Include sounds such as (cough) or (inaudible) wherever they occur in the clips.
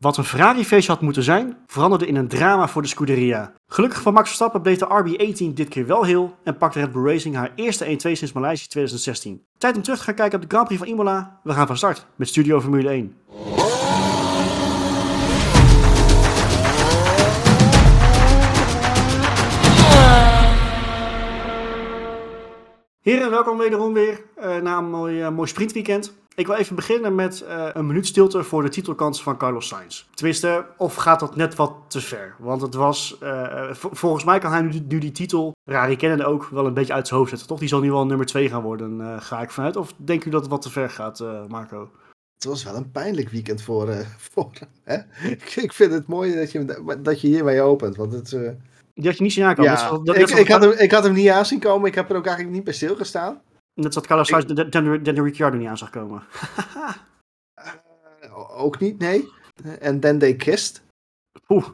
Wat een Ferrari-feestje had moeten zijn, veranderde in een drama voor de Scuderia. Gelukkig voor Max Verstappen bleef de RB18 dit keer wel heel en pakte Red Bull Racing haar eerste 1-2 sinds Maleisië 2016. Tijd om terug te gaan kijken op de Grand Prix van Imola. We gaan van start met Studio Formule 1. Heren, welkom wederom weer uh, na een mooi, uh, mooi sprintweekend. Ik wil even beginnen met uh, een minuut stilte voor de titelkans van Carlos Sainz. Tenminste, of gaat dat net wat te ver? Want het was, volgens mij kan hij nu, nu die titel, Rari kennen ook, wel een beetje uit zijn hoofd zetten, toch? Die zal nu wel nummer 2 gaan worden, ga ik vanuit. Of denk u dat het wat te ver gaat, Marco? Het was wel een pijnlijk weekend voor, (laughs) voor hè? Ik vind het mooi dat je, dat je hiermee opent, want het... Die had je niet zien aankomen. Ja, dat, ik, ik, had hem, ik had hem niet aan zien komen. Ik heb er ook eigenlijk niet bij stilgestaan. Net zoals Carlos Sainz ik... Dan Ricciardo niet aan zag komen. uh, (laughs) ook niet, nee. En then they kissed. Oeh.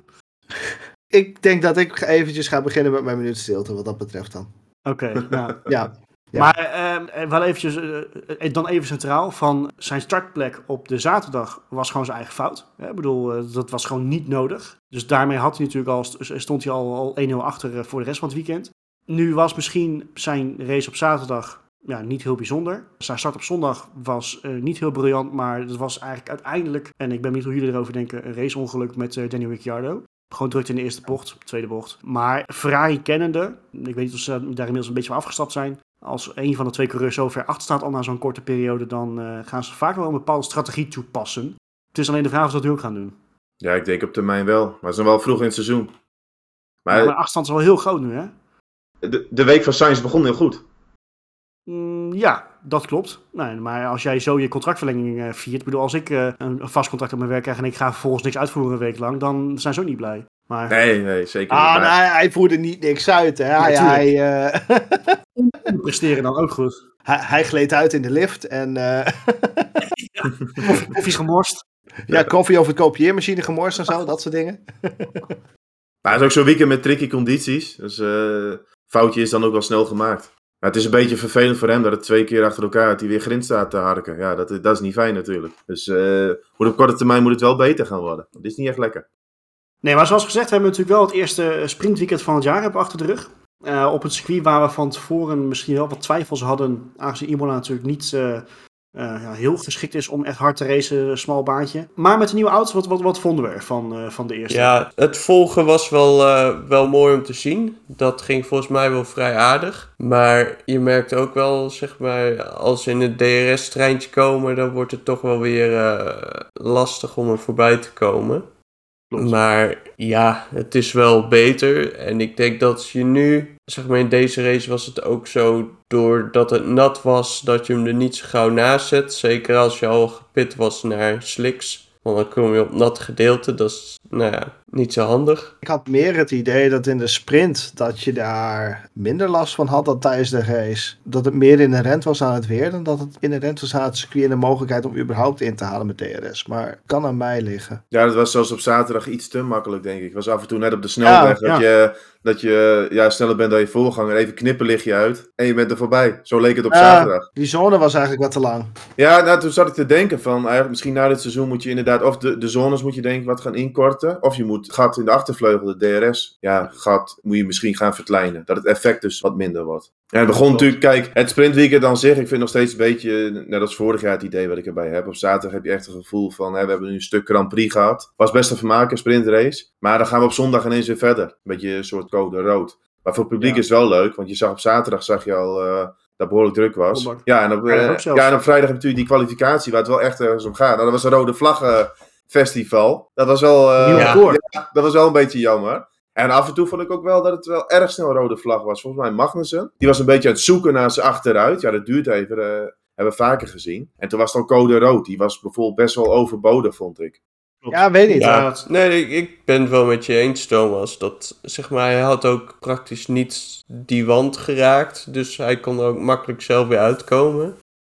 Ik denk dat ik eventjes ga beginnen met mijn minuut stilte, wat dat betreft dan. Oké, okay, (laughs) nou. ja. Maar uh, wel eventjes, uh, dan even centraal, van zijn startplek op de zaterdag was gewoon zijn eigen fout. Ik bedoel, dat was gewoon niet nodig. Dus daarmee had hij natuurlijk al, stond hij al, al 1-0 achter voor de rest van het weekend. Nu was misschien zijn race op zaterdag ja, niet heel bijzonder. Zijn start op zondag was niet heel briljant, maar het was eigenlijk uiteindelijk, en ik ben benieuwd hoe jullie erover denken, een raceongeluk met Danny Ricciardo. Gewoon drukte in de eerste bocht, tweede bocht. Maar Ferrari kennende, ik weet niet of ze daar inmiddels een beetje van afgestapt zijn, als een van de twee coureurs zo ver achter staat al na zo'n korte periode, dan uh, gaan ze vaak wel een bepaalde strategie toepassen. Het is alleen de vraag of ze dat nu ook gaan doen. Ja, ik denk op termijn wel. Maar ze zijn wel vroeg in het seizoen. Maar, ja, de afstand is wel heel groot nu, hè? De, de week van Sainz begon heel goed. Mm, ja, dat klopt. Nee, maar als jij zo je contractverlenging uh, viert, bedoel, als ik uh, een vast contract op mijn werk krijg en ik ga vervolgens niks uitvoeren een week lang, dan zijn ze ook niet blij. Maar... Nee, nee, zeker ah, niet. Ah, hij, hij voerde niet niks uit, hè? Hij, ja, hij, (laughs) uh... presteren dan ook goed. Hij, hij, gleed uit in de lift en... (laughs) koffie is gemorst. Ja, koffie over de kopieermachine gemorst en zo, dat soort dingen. Maar het is ook zo'n weekend met tricky condities. Dus foutje is dan ook wel snel gemaakt. Het is een beetje vervelend voor hem dat het twee keer achter elkaar dat hij weer grind staat te harken. Ja, dat, dat is niet fijn natuurlijk. Dus uh, op korte termijn moet het wel beter gaan worden. Dit is niet echt lekker. Nee, maar zoals gezegd hebben we natuurlijk wel het eerste sprintweekend van het jaar hebben achter de rug. Uh, op het circuit waar we van tevoren misschien wel wat twijfels hadden, aangezien Imola natuurlijk niet ja, heel geschikt is om echt hard te racen, smal baantje. Maar met de nieuwe auto's, wat, wat, vonden we ervan uh, van de eerste? Ja, het volgen was wel, uh, wel mooi om te zien. Dat ging volgens mij wel vrij aardig. Maar je merkt ook wel, zeg maar, als ze in het DRS-treintje komen, dan wordt het toch wel weer lastig om er voorbij te komen. Maar ja, het is wel beter. En ik denk dat je nu, zeg maar in deze race was het ook zo, doordat het nat was, dat je hem er niet zo gauw naast zet. Zeker als je al gepit was naar slicks. Want dan kom je op nat gedeelte, dat is nou ja, niet zo handig. Ik had meer het idee dat in de sprint dat je daar minder last van had dan tijdens de race. Dat het meer inherent was aan het weer dan dat het inherent was aan het circuit en de mogelijkheid om überhaupt in te halen met DRS. Maar kan aan mij liggen. Ja, dat was zelfs op zaterdag iets te makkelijk, denk ik. Was af en toe net op de snelweg ja, dat, ja. Je, dat je ja, sneller bent dan je voorganger. Even knippen lig je uit en je bent er voorbij. Zo leek het op zaterdag. Die zone was eigenlijk wat te lang. Ja, nou, toen zat ik te denken van eigenlijk misschien na dit seizoen moet je inderdaad of de, de zones moet je denk ik wat gaan inkorten. Of je moet het gat in de achtervleugel, de DRS, ja, gat moet je misschien gaan verkleinen. Dat het effect dus wat minder wordt. Ja, het begon natuurlijk, kijk, het sprintweekend aan zich, ik vind nog steeds een beetje, net als vorig jaar het idee wat ik erbij heb. Op zaterdag heb je echt een gevoel van, hè, we hebben nu een stuk Grand Prix gehad. Was best een vermaken, sprintrace. Maar dan gaan we op zondag ineens weer verder. Een beetje een soort code rood. Maar voor het publiek ja. is het wel leuk, want je zag op zaterdag, zag je al... Uh, dat behoorlijk druk was. Ja en, op, uh, ja, en op vrijdag heb je natuurlijk die kwalificatie waar het wel echt ergens om gaat. Nou, dat was een rode vlaggen festival. Dat was wel, uh, ja, dat was wel een beetje jammer. En af en toe vond ik ook wel dat het wel erg snel rode vlag was. Volgens mij Magnussen. Die was een beetje aan het zoeken naar zijn achteruit. Ja, dat duurt even. Uh, hebben we vaker gezien. En toen was het al code rood. Die was bijvoorbeeld best wel overbodig, vond ik. Ja, weet niet. Ja, nee, ik, ik ben het wel met je eens, Thomas. Dat, zeg maar, hij had ook praktisch niet die wand geraakt. Dus hij kon er ook makkelijk zelf weer uitkomen.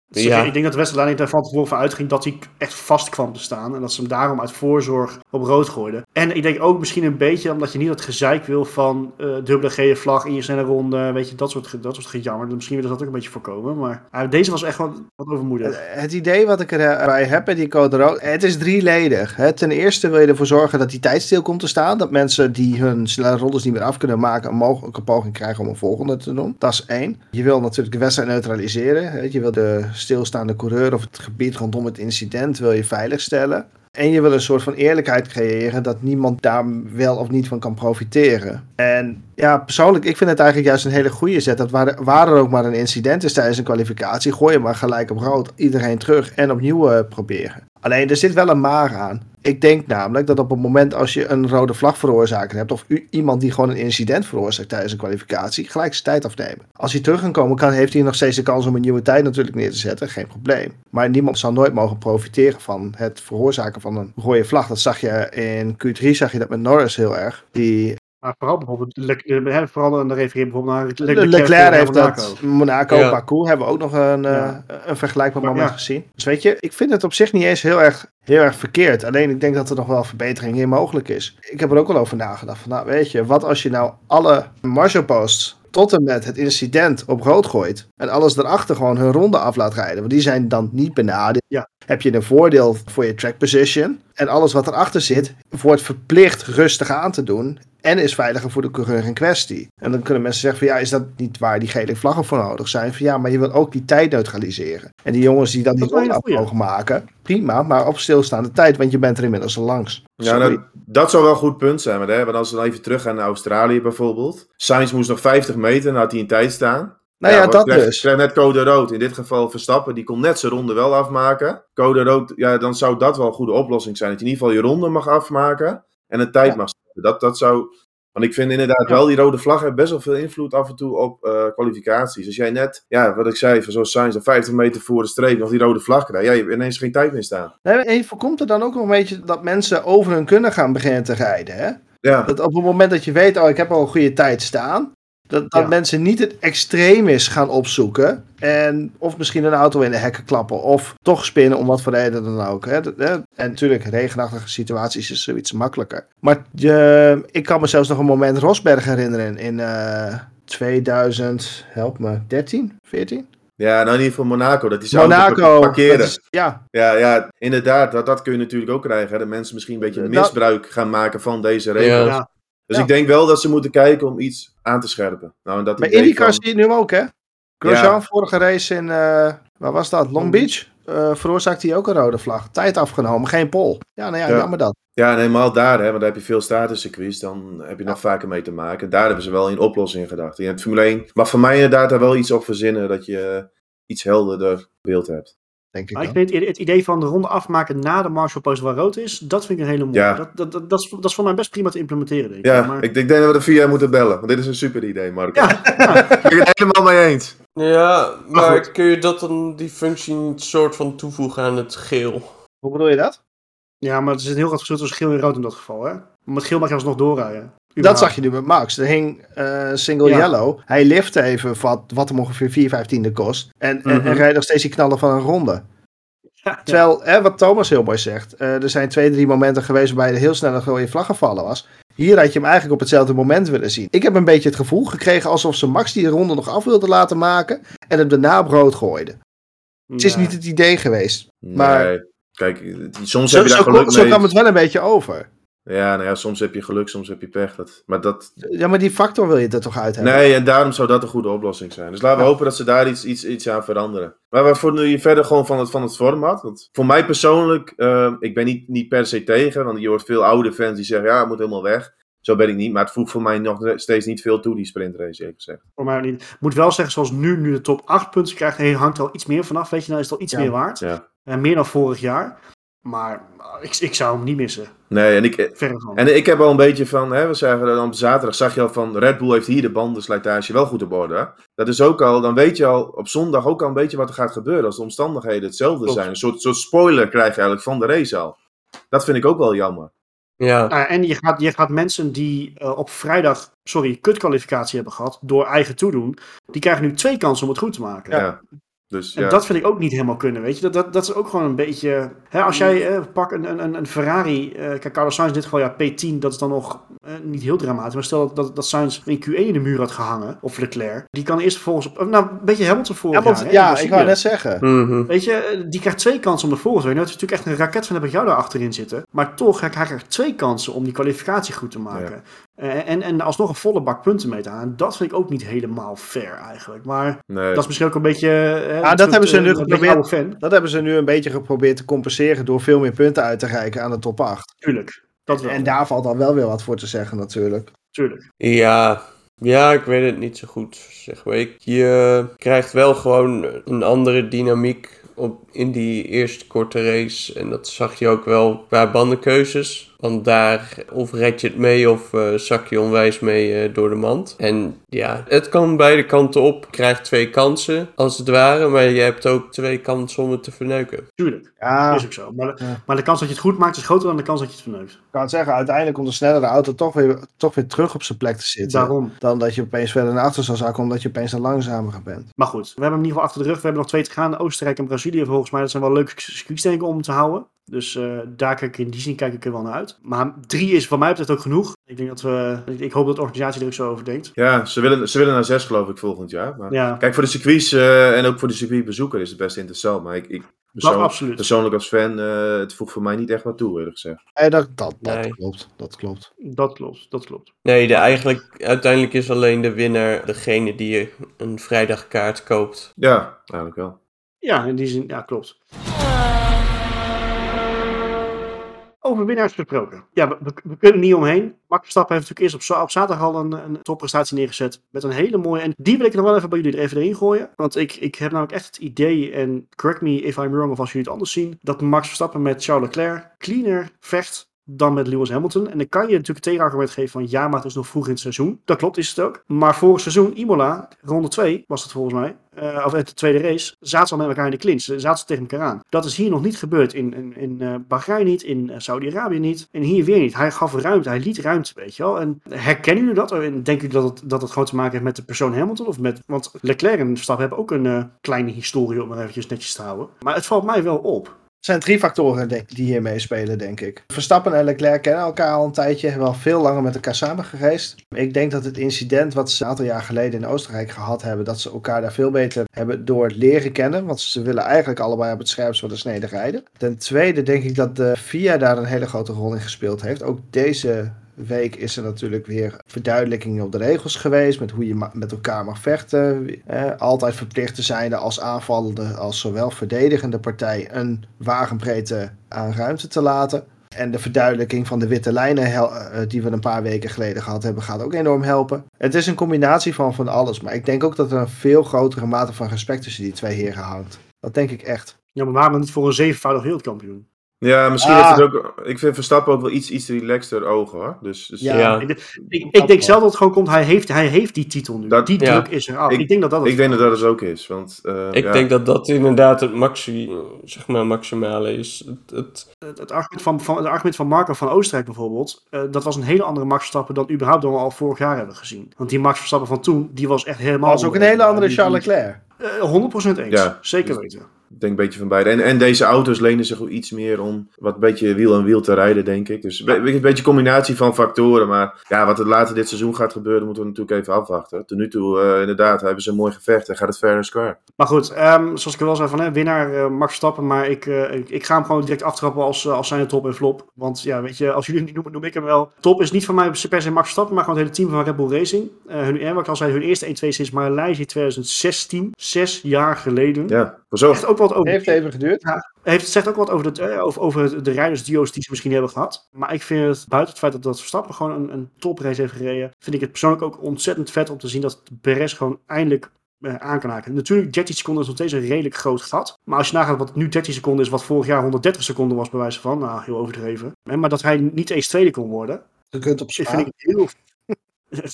Dus Ja. Ik denk dat Westerlaan er van tevoren van uitging dat hij echt vast kwam te staan. En dat ze hem daarom uit voorzorg op rood gooiden. En ik denk ook misschien een beetje omdat je niet dat gezeik wil van eh, dubbele gele vlag in je snelle ronde. Weet je, dat soort, dat soort gejammer. Misschien willen ze dat ook een beetje voorkomen. Maar eh, deze was echt wat, wat overmoedig. Het idee wat ik erbij heb bij die code rood, het is drieledig. Hè. Ten eerste wil je ervoor zorgen dat die tijd stil komt te staan. Dat mensen die hun snelle rondes niet meer af kunnen maken, een mogelijke poging krijgen om een volgende te doen. Dat is één. Je wil natuurlijk de wedstrijd neutraliseren. Hè. Je wil de stilstaande coureur of het gebied rondom het incident wil je veiligstellen. En je wil een soort van eerlijkheid creëren dat niemand daar wel of niet van kan profiteren. En ja, persoonlijk, ik vind het eigenlijk juist een hele goede zet. Dat waar, waar er ook maar een incident is tijdens een kwalificatie, gooi je maar gelijk op rood. Iedereen terug en opnieuw eh, proberen. Alleen er zit wel een maar aan. Ik denk namelijk dat op het moment als je een rode vlag veroorzaker hebt, of iemand die gewoon een incident veroorzaakt tijdens een kwalificatie, gelijk zijn tijd afnemen. Als hij terug kan komen, kan, heeft hij nog steeds de kans om een nieuwe tijd natuurlijk neer te zetten, geen probleem. Maar niemand zal nooit mogen profiteren van het veroorzaken van een rode vlag. Dat zag je in Q3, zag je dat met Norris heel erg. Die Maar vooral bijvoorbeeld, Le- hè, vooral de refereer bijvoorbeeld naar Le- Le- Leclerc, Leclerc heeft Monaco. dat. Monaco, Ja. parcours hebben we ook nog een, eh, een vergelijkbaar Maar moment ja. gezien. Dus weet je, ik vind het op zich niet eens heel erg, heel erg verkeerd. Alleen ik denk dat er nog wel verbetering in mogelijk is. Ik heb er ook wel over nagedacht. Van, nou, weet je, wat als je nou alle marshal posts tot en met het incident op rood gooit. En alles erachter gewoon hun ronde af laat rijden. Want die zijn dan niet benadeeld. Ja. Heb je een voordeel voor je track position. En alles wat erachter zit, wordt verplicht rustig aan te doen. En is veiliger voor de coureur in kwestie. En dan kunnen mensen zeggen van ja, is dat niet waar die gele vlaggen voor nodig zijn? Van ja, maar je wil ook die tijd neutraliseren. En die jongens die dan die Dat goeie. mogen maken, prima. Maar op stilstaande tijd, want je bent er inmiddels al langs. Ja, Sorry. nou, dat zou wel een goed punt zijn. Maar, hè, want als we dan even teruggaan naar Australië bijvoorbeeld. Sainz moest nog 50 meter, dan had hij een tijd staan. Nou ja, dat krijg- dus. krijg net code rood. In dit geval Verstappen, die kon net zijn ronde wel afmaken. Code rood, ja, dan zou dat wel een goede oplossing zijn. Dat je in ieder geval je ronde mag afmaken en een tijd Ja. mag zetten. Dat, dat zou... Want ik vind inderdaad wel, die rode vlag heeft best wel veel invloed af en toe op eh, kwalificaties. Als jij net, ja, wat ik zei, van zo'n Sainz, dan 50 meter voor de streep nog die rode vlag krijgt. Ja, je hebt ineens geen tijd meer staan. Nee, en je voorkomt er dan ook nog een beetje dat mensen over hun kunnen gaan beginnen te rijden. Hè? Ja, Dat op het moment dat je weet, oh, ik heb al een goede tijd staan. Dat, dat Ja. mensen niet het extremis gaan opzoeken. En of misschien een auto in de hekken klappen. Of toch spinnen, om wat voor reden dan ook. Hè. En natuurlijk, regenachtige situaties is zoiets makkelijker. Maar je, ik kan me zelfs nog een moment Rosberg herinneren. In eh 2000, help me, 13, 14? ja nou in ieder geval Monaco, dat die zou Monaco. parkeren. is- ja, Ja, ja, inderdaad, dat, dat kun je natuurlijk ook krijgen. Hè? Dat mensen misschien een beetje misbruik gaan maken van deze regels. Ja. Dus Ja. ik denk wel dat ze moeten kijken om iets aan te scherpen. Nou, en dat idee IndyCar van- zie je nu ook, hè? Grosjean, vorige race in, eh, waar was dat? Long Beach. Eh veroorzaakte hij ook een rode vlag. Tijd afgenomen, geen pol. Ja, nou ja, Ja. jammer dat. Ja, en helemaal daar, hè, want daar heb je veel statuscircuits, dan heb je nog vaker mee te maken. Daar hebben ze wel in oplossingen gedacht. In het Formule 1 mag voor mij inderdaad daar wel iets op verzinnen, dat je eh, iets helderder beeld hebt. Denk ik Maar ik dan. vind het, het idee van de ronde afmaken na de Marshall Post waar rood is, dat vind ik een hele mooie. Ja. Dat, dat, dat, dat, is, dat is voor mij best prima te implementeren, denk ik. Ja, maar, ik, ik denk dat we de VIA moeten bellen, want dit is een super idee, Marco. ja, ja. (laughs) Ik ben het helemaal mee eens. Ja, maar kun je dat dan, die functie, niet soort van toevoegen aan het geel? Hoe bedoel je dat? ja, maar er zit een heel groot verschil tussen geel en rood in dat geval. Hè? Met geel mag je alsnog doorrijden. Dat zag je nu met Max. Er hing eh, single Ja. yellow. Hij lifte even wat, wat hem ongeveer 4 vijftiende kost. En, en, Mhm. en rijdt nog steeds die knallen van een ronde. Ja, Terwijl, hè, wat Thomas heel mooi zegt. eh, er zijn twee, drie momenten geweest waarbij er heel snel een rode vlag gevallen was. Hier had je hem eigenlijk op hetzelfde moment willen zien. Ik heb een beetje het gevoel gekregen alsof ze Max die ronde nog af wilde laten maken. En hem daarna op rood gooiden. Het is niet het idee geweest. Maar- Nee, kijk, soms Zo, heb je daar zo, geluk zo mee. kwam het wel een beetje over. Ja, nou ja, soms heb je geluk, soms heb je pech. Dat, maar dat, Ja, maar die factor wil je er toch uit hebben? Nee, en daarom zou dat een goede oplossing zijn. Dus laten we Ja. hopen dat ze daar iets, iets, iets aan veranderen. Maar waarvoor nu je verder gewoon van het, van het format? Want voor mij persoonlijk, eh, ik ben niet, niet per se tegen. Want je hoort veel oude fans die zeggen, ja, het moet helemaal weg. Zo ben ik niet. Maar het voegt voor mij nog steeds niet veel toe, die sprintrace, eerlijk gezegd. Voor mij ook niet. Ik moet wel zeggen, zoals nu, nu de top 8 punten krijgt, hangt er al iets meer vanaf. Weet je, nou is het al iets Ja. meer waard. Ja. En meer dan vorig jaar. Maar uh, ik, ik zou hem niet missen. Nee, en ik, Verre van. en ik heb al een beetje van, hè, we zagen dan op zaterdag, zag je al van, Red Bull heeft hier de bandenslijtage wel goed op orde. hè. Dat is ook al, dan weet je al op zondag ook al een beetje wat er gaat gebeuren als de omstandigheden hetzelfde Klopt. zijn. Een soort, soort spoiler krijg je eigenlijk van de race al. Dat vind ik ook wel jammer. Ja, Nou, en je gaat, je gaat mensen die eh, op vrijdag, sorry, kutkwalificatie hebben gehad door eigen toedoen, die krijgen nu twee kansen om het goed te maken. Ja. Dus En ja, dat vind ik ook niet helemaal kunnen, weet je. Dat, dat, dat is ook gewoon een beetje... Hè, als jij eh, pak een, een, een Ferrari... eh kijk, Carlos Sainz in dit geval, ja, P10, dat is dan nog eh, niet heel dramatisch. Maar stel dat, dat, dat Sainz een Q1 in de muur had gehangen, of Leclerc. Die kan eerst vervolgens op... Nou, een beetje Hamilton Ja, jaar, hè, ja ik wou net zeggen. Mhm. Weet je, eh, die krijgt twee kansen om de volgende te winnen. Het is natuurlijk echt een raket van heb ik jou daar achterin zitten. Maar toch, hij krijgt twee kansen om die kwalificatie goed te maken. Eh, en, en alsnog een volle bak punten mee te halen. Dat vind ik ook niet helemaal fair eigenlijk. Maar nee. dat is misschien ook een beetje... eh, dat het- hebben ze eh, nu een beetje geprobeerd. fan. Dat hebben ze nu een beetje geprobeerd te compenseren door veel meer punten uit te reiken aan de top 8. Tuurlijk. Dat wel. En daar valt dan wel weer wat voor te zeggen natuurlijk. Tuurlijk. Ja, ja, ik weet het niet zo goed. Zeg maar. Ik, je krijgt wel gewoon een andere dynamiek op, in die eerste korte race. En dat zag je ook wel qua bandenkeuzes. Want daar of red je het mee of eh, zak je onwijs mee eh, door de mand. En ja, het kan beide kanten op. Je krijgt twee kansen als het ware. Maar je hebt ook twee kansen om het te verneuken. Tuurlijk. Ja, Is ook zo. Maar, Ja. maar de kans dat je het goed maakt is groter dan de kans dat je het verneukt. ik kan het zeggen, uiteindelijk komt de snellere auto toch weer, toch weer terug op zijn plek te zitten. Daarom. Dan dat je opeens verder naar achter zal zakken omdat je opeens een langzamer bent. Maar goed, we hebben hem in ieder geval achter de rug. We hebben nog twee te gaan. Oostenrijk en Brazilië volgens mij. Dat zijn wel leuke circuits denk ik om te houden. Dus eh, daar kijk ik in die zin kijk ik er wel naar uit. Maar drie is van mij betreft ook genoeg. Ik denk dat we. Ik, ik hoop dat de organisatie er ook zo over denkt. Ja, ze willen, ze willen naar zes geloof ik volgend jaar. Maar Ja, Kijk, voor de circuits eh, en ook voor de circuitbezoeker is het best interessant. Maar ik, ik persoon- persoonlijk als fan, eh, het voegt voor mij niet echt wat toe, eerlijk gezegd. Nee, dat, dat, dat Nee. klopt. Dat klopt. Dat klopt, dat klopt. Nee, de, eigenlijk, uiteindelijk is alleen de winnaar degene die een vrijdagkaart koopt. Ja, eigenlijk wel. Ja, in die zin, ja, klopt. Over winnaars gesproken. Ja, we, we, kunnen niet omheen. Max Verstappen heeft natuurlijk eerst op, op zaterdag al een, een topprestatie neergezet. Met een hele mooie. En die wil ik nog wel even bij jullie er even erin gooien. Want ik, ik heb namelijk echt het idee, en correct me if I'm wrong of als jullie het anders zien, dat Max Verstappen met Charles Leclerc cleaner vecht dan met Lewis Hamilton. En dan kan je natuurlijk het tegenargument geven van ja, maar het is nog vroeg in het seizoen. Dat klopt, is het ook. Maar vorig seizoen, Imola, ronde 2 was het volgens mij, eh, of de tweede race, zaten ze al met elkaar in de clinch. Zaten tegen elkaar aan. Dat is hier nog niet gebeurd. In, in, eh, Bahrein niet, in eh, Saudi-Arabië niet. En hier weer niet. Hij gaf ruimte, hij liet ruimte, weet je wel. En herkennen jullie dat? En denken jullie dat het, dat het gewoon te maken heeft met de persoon Hamilton? Of met, want Leclerc en Verstappen hebben ook een kleine historie, om maar eventjes netjes te houden. Maar het valt mij wel op. Zijn drie factoren die hier meespelen, denk ik. Verstappen en Leclerc kennen elkaar al een tijdje, hebben al veel langer met elkaar samen gereisd. Ik denk dat het incident wat ze een aantal jaar geleden in Oostenrijk gehad hebben, dat ze elkaar daar veel beter hebben door het leren kennen. Want ze willen eigenlijk allebei op het scherpst van de snede rijden. Ten tweede denk ik dat de FIA daar een hele grote rol in gespeeld heeft. Ook deze week is er natuurlijk weer verduidelijking op de regels geweest. Met hoe je met elkaar mag vechten. Eh, altijd verplicht te zijn als aanvallende als zowel verdedigende partij een wagenbreedte aan ruimte te laten. En de verduidelijking van de witte lijnen hel- eh, die we een paar weken geleden gehad hebben, gaat ook enorm helpen. Het is een combinatie van van alles. Maar ik denk ook dat er een veel grotere mate van respect tussen die twee heren hangt. Dat denk ik echt. Ja, maar waarom niet voor een zevenvoudig wereldkampioen? Ja, misschien Ah. heeft het ook... Ik vind Verstappen ook wel iets, iets relaxter ogen, hoor. Dus, dus Ja. Ja. Ik, ik, ik denk zelf dat het gewoon komt, hij heeft, hij heeft die titel nu. Dat- die Ja. druk is er af. Ik, Ik- denk dat dat het ik denk dat dat het ook is. Want, eh, Ik ja. denk dat dat inderdaad het maxi, zeg maar, maximale is. Het, het, het, het argument van, van, het argument van Marco van Oostenrijk bijvoorbeeld, eh, dat was een hele andere Max Verstappen dan überhaupt dan we al vorig jaar hebben gezien. Want die Max Verstappen van toen, die was echt helemaal... Dat is ook een hele andere Charles Leclerc. eh, 100% eens, Ja. zeker Dus- weten. Ik denk een beetje van beide. En, en deze auto's lenen zich ook iets meer om wat een beetje wiel aan wiel te rijden, denk ik. Dus een be- een beetje een combinatie van factoren. Maar ja, wat er later dit seizoen gaat gebeuren, moeten we natuurlijk even afwachten. Tot nu toe, eh, inderdaad, hebben ze een mooi gevecht en gaat het fair and square. Maar goed, ehm, zoals ik al wel zei van hè, winnaar eh, Max Verstappen, maar ik, eh, ik, ik ga hem gewoon direct aftrappen als, als zijn top en flop. Want ja, weet je, als jullie hem niet noemen, noem ik hem wel. Top is niet van mij per se Max Verstappen, maar gewoon het hele team van Red Bull Racing. Hun, en wat al zei, hun eerste 1-2 sinds Maleisië 2016, zes jaar geleden. Ja, voor zo. Echt ook wat over. Heeft even geduurd. heeft, het zegt ook wat over, de, eh, over, over de rijdersduo's die ze misschien hebben gehad. Maar ik vind het, buiten het feit dat, dat Verstappen gewoon een, een toprace heeft gereden, vind ik het persoonlijk ook ontzettend vet om te zien dat Perez gewoon eindelijk eh, aan kan haken. Natuurlijk, 13 seconden is nog steeds een redelijk groot gat. Maar als je nagaat wat nu 13 seconden is, wat vorig jaar 130 seconden was, bij wijze van, nou, heel overdreven. Maar dat hij niet eens tweede kon worden, Je kunt op ik vind ik het heel...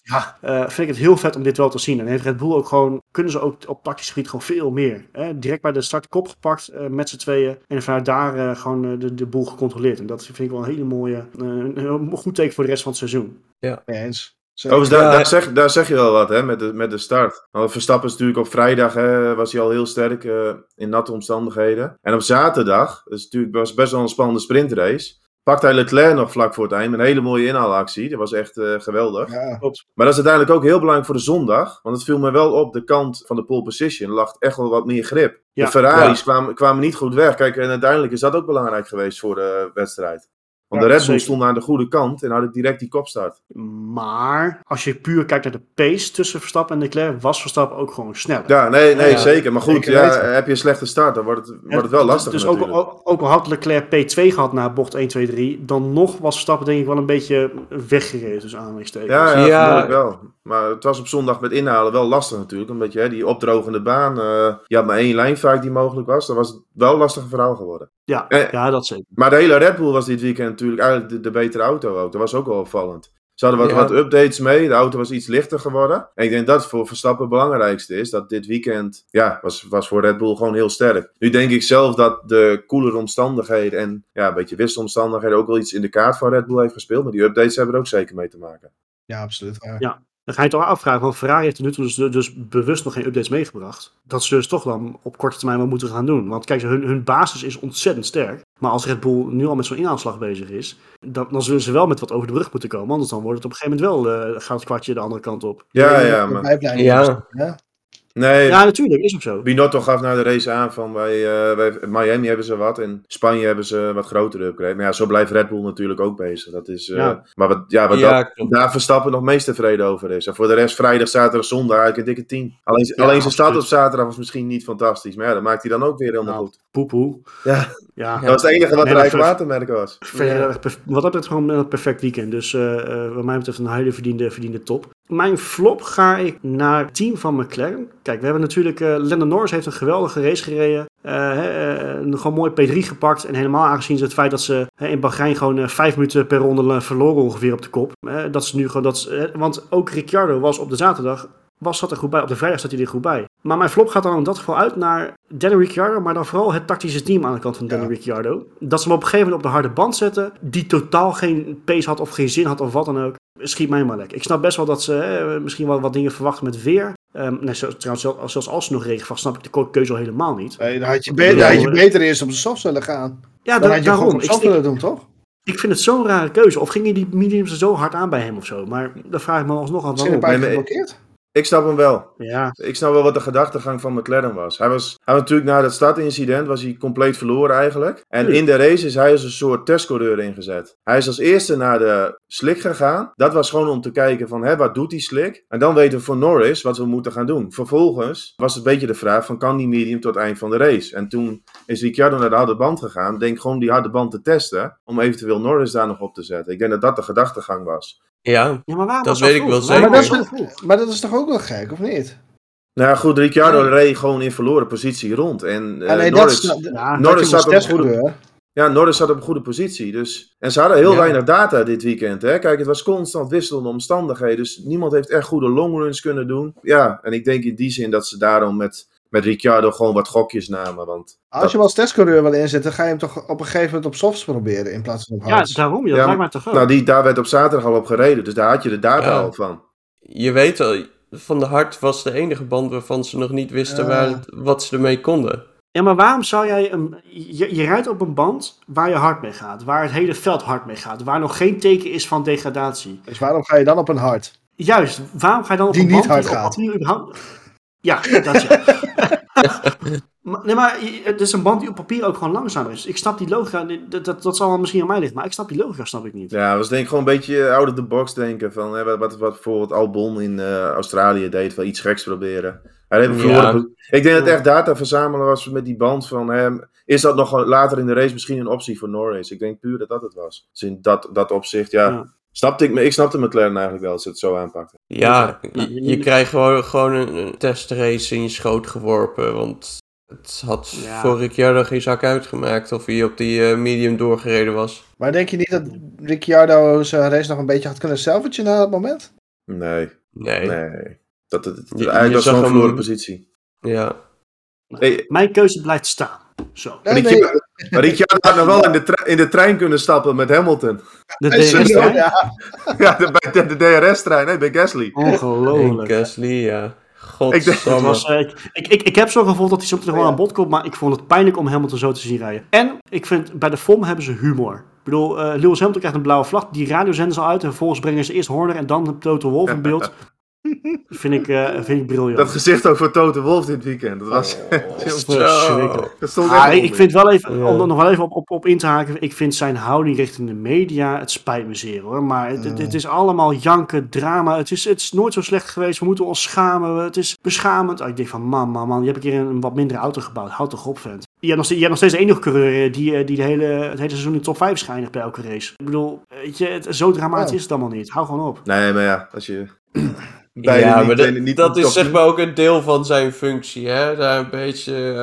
Ja, eh, vind ik het heel vet om dit wel te zien. En heeft Red Bull ook gewoon, kunnen ze ook op tactisch gebied gewoon veel meer. Hè? Direct bij de start kop gepakt eh, met z'n tweeën. En vanuit daar eh, gewoon de, de boel gecontroleerd. En dat vind ik wel een hele mooie, eh, een, goed teken voor de rest van het seizoen. Mee eens. Overigens, daar, Ja. daar, zeg, daar zeg je wel wat, hè, met de, met de start. Want Verstappen is natuurlijk op vrijdag, hè, was hij al heel sterk eh, in natte omstandigheden. En op zaterdag, dat is natuurlijk was best wel een spannende sprintrace, pakt hij Leclerc nog vlak voor het eind een hele mooie inhaalactie. Dat was echt eh, geweldig. Ja. Maar dat is uiteindelijk ook heel belangrijk voor de zondag. Want het viel me wel op, de kant van de pole position lag echt wel wat meer grip. Ja. De Ferraris kwamen, kwamen niet goed weg. Kijk, en uiteindelijk is dat ook belangrijk geweest voor de wedstrijd. Want Ja, de Red Bull stond aan de goede kant en hadden direct die kopstart. Maar als je puur kijkt naar de pace tussen Verstappen en Leclerc, was Verstappen ook gewoon sneller. Ja, nee, nee Ja, zeker. Maar goed, ja, heb je een slechte start, dan wordt het, wordt het wel dus- lastig Dus ook, natuurlijk. ook, ook al had Leclerc P2 gehad na bocht 1, 2, 3, dan nog was Verstappen denk ik wel een beetje weggereden tussen aanhalingstekens. Ja, ja, Ja. wel. Maar het was op zondag met inhalen wel lastig natuurlijk. Omdat je hè, die opdrogende baan, eh, je had maar één lijn vaak die mogelijk was. Dan was het wel een lastig verhaal geworden. Ja, Eh, ja, dat zeker. Maar de hele Red Bull was dit weekend natuurlijk eigenlijk de, de betere auto ook. Dat was ook wel opvallend. Ze hadden wat, Ja. wat updates mee. De auto was iets lichter geworden. En ik denk dat het voor Verstappen het belangrijkste is. Dat dit weekend, ja, was, was voor Red Bull gewoon heel sterk. Nu denk ik zelf dat de koelere omstandigheden en ja, een beetje wisselomstandigheden ook wel iets in de kaart van Red Bull heeft gespeeld. Maar die updates hebben er ook zeker mee te maken. ja, absoluut. waar. Ja. Dan ga je toch afvragen, want Ferrari heeft tot nu toe dus, dus bewust nog geen updates meegebracht. Dat ze dus toch dan op korte termijn wel moeten gaan doen. Want kijk, hun, hun basis is ontzettend sterk. Maar als Red Bull nu al met zo'n inhaalslag bezig is, dan, dan zullen ze wel met wat over de brug moeten komen. Anders dan wordt het op een gegeven moment wel, eh, gaat het kwartje de andere kant op. Ja, ja, maar... Ja. Nee, Ja, natuurlijk, is ook zo. Binotto gaf na de race aan van bij, eh, bij Miami hebben ze wat en Spanje hebben ze wat grotere upgrade. Maar ja, zo blijft Red Bull natuurlijk ook bezig. Dat is, eh, Ja. Maar wat, ja, wat Ja, dat, klopt. daar Verstappen nog meest tevreden over is. En voor de rest vrijdag, zaterdag, zondag eigenlijk een dikke 10. Alleen, Ja, alleen zijn start op zaterdag was misschien niet fantastisch. Maar ja, dat maakt hij dan ook weer helemaal Nou, goed. Poepoe. Ja, Ja, dat was het enige wat Nee, er eigenlijk watermerk was. Wat dat betreft gewoon een perfect weekend. Dus eh, eh, wat mij betreft een hele verdiende, verdiende top. Mijn flop ga ik naar het team van McLaren. Kijk, we hebben natuurlijk... eh Lando Norris heeft een geweldige race gereden. Eh, eh, gewoon mooi P3 gepakt. En helemaal aangezien het feit dat ze in Bahrein gewoon vijf minuten per ronde verloren ongeveer op de kop. Dat ze nu gewoon... Dat, ze- want ook Ricciardo was op de zaterdag... Was zat er goed bij. Op de vrijdag zat hij er goed bij. Maar mijn flop gaat dan in dat geval uit naar Danny Ricciardo. Maar dan vooral het tactische team aan de kant van Danny Ja. Ricciardo. Dat ze hem op een gegeven moment op de harde band zetten. Die totaal geen pace had of geen zin had of wat dan ook. Schiet mij maar lek. Ik snap best wel dat ze hè, misschien wel wat dingen verwachten met weer. Ehm nee, trouwens, zelfs, als ze nog regen vast, snap ik de keuze al helemaal niet. Nee, dan had je, be- dan had je beter eerst op de soft willen gaan. Ja, Dan da- had je gewoon op soft willen doen, toch? ik vind het zo'n rare keuze. Of gingen die mediums er zo hard aan bij hem of zo? Maar dan vraag ik me alsnog af een paar keer nee. geblokkeerd. Ik snap hem wel. Ja, Ik snap wel wat de gedachtegang van McLaren was. Hij was, hij was natuurlijk na dat startincident was hij compleet verloren eigenlijk. En in de race is hij als een soort testcoureur ingezet. Hij is als eerste naar de slick gegaan. Dat was gewoon om te kijken van, hè, wat doet die slick? En dan weten we voor Norris wat we moeten gaan doen. Vervolgens was het een beetje de vraag van, kan die medium tot het eind van de race? En toen is Ricciardo naar de harde band gegaan. Denk gewoon die harde band te testen. Om eventueel Norris daar nog op te zetten. Ik denk dat dat de gedachtegang was. Ja, ja maar waarom Dat zo weet ik wel zeker. Maar dat vroeg? Maar dat is toch ook wel gek, of niet? Nou ja, goed, Ricciardo Nee. reed gewoon in verloren positie rond. En eh, Ah, nee, Norris... dat is, Ja, Norris zat op een goede. goede- Ja, Norris zat op een goede positie. Dus... En ze hadden heel Ja. weinig data dit weekend. Hè? Kijk, het was constant wisselende omstandigheden. Dus niemand heeft echt goede longruns kunnen doen. Ja, en ik denk in die zin dat ze daarom met, met Ricciardo gewoon wat gokjes namen. Want Als je hem als testcoureur wil inzetten, ga je hem toch op een gegeven moment op softs proberen in plaats van op Ja, hards. daarom. Ja, dat Ja, lijkt mij toch ook. nou, die, daar werd op zaterdag al op gereden. Dus daar had je de data Ja. al van. je weet al, Van de Hart was de enige band waarvan ze nog niet wisten Ja. waar het- wat ze ermee konden. Ja, maar waarom zou jij een. Je, je rijdt op een band waar je hard mee gaat, waar het hele veld hard mee gaat, waar nog geen teken is van degradatie. Dus waarom ga je dan op een hard? Juist, waarom ga je dan op Die een niet band hard op gaat. papier überhaupt... Ja, dat ja. (laughs) maar, nee, maar je- het is een band die op papier ook gewoon langzamer is. Ik snap die logica, dat, dat, dat zal wel misschien aan mij liggen, maar ik snap die logica snap ik niet. Ja, dat was denk ik gewoon een beetje out of the box denken. Van, hè, wat, wat, wat bijvoorbeeld Albon in eh, Australië deed. Wel iets geks proberen. Hij heeft Ja. Ik denk dat het echt data verzamelen was met die band van hem. Is dat nog wel later in de race misschien een optie voor Norris? Ik denk puur dat dat het was. Dus in dat, dat opzicht, ja. Ja. Snapte ik, ik snapte McLaren eigenlijk wel als ze het zo aanpakten. Ja, je, krijgt gewoon, gewoon een, testrace in je schoot geworpen. Want het had Ja. voor Ricciardo geen zak uitgemaakt of hij op die eh, medium doorgereden was. Maar denk je niet dat Ricciardo zijn race nog een beetje had kunnen salvagen na dat moment? Nee, Nee. nee. Dat, het, eigenlijk was gewoon verloren positie. Ja. Hey, Mijn keuze blijft staan. Zo. Nee, nee, Ricciardo- Maar Ricciardo had nog wel in de, in de trein kunnen stappen met Hamilton. De DRS-trein? ja. Ja, de, bij de, de DRS-trein, hè, bij Gasly. Ongelooflijk. Gasly, ja. Ik denk- Het Godsamme. was, eh, ik, ik, ik, ik heb zo gevoeld dat hij soms nog wel Ja. aan bod komt, maar ik vond het pijnlijk om Hamilton zo te zien rijden. En ik vind, bij de FOM hebben ze humor. Ik bedoel, eh Lewis Hamilton krijgt een blauwe vlag, die radio zenden ze al uit en vervolgens brengen ze eerst Horner en dan Toto Wolff in beeld. (laughs) vind, ik, eh, vind ik briljant. Dat gezicht ook voor Toto Wolff dit weekend. Dat was (laughs) verschrikkelijk. dat stond Ah, echt ik, ik vind wel even, om er nog wel even op, op, op in te haken, ik vind zijn houding richting de media, het spijt me zeer hoor, maar het, het, het is allemaal janken, drama, het is, het is nooit zo slecht geweest, we moeten ons schamen, het is beschamend. Ah, ik denk van man, man, man, je hebt een keer een wat mindere auto gebouwd, houd toch op vent. Je hebt nog steeds, je hebt nog steeds de enige coureur eh, die, eh, die de hele, het hele seizoen in de top 5 schijnt bij elke race. Ik bedoel, weet je, het, zo dramatisch Oh. is het allemaal niet, hou gewoon op. Nee, maar ja, als je... beide Ja, niet- maar dat, niet is zeg maar ook een deel van zijn functie, hè. Daar een beetje...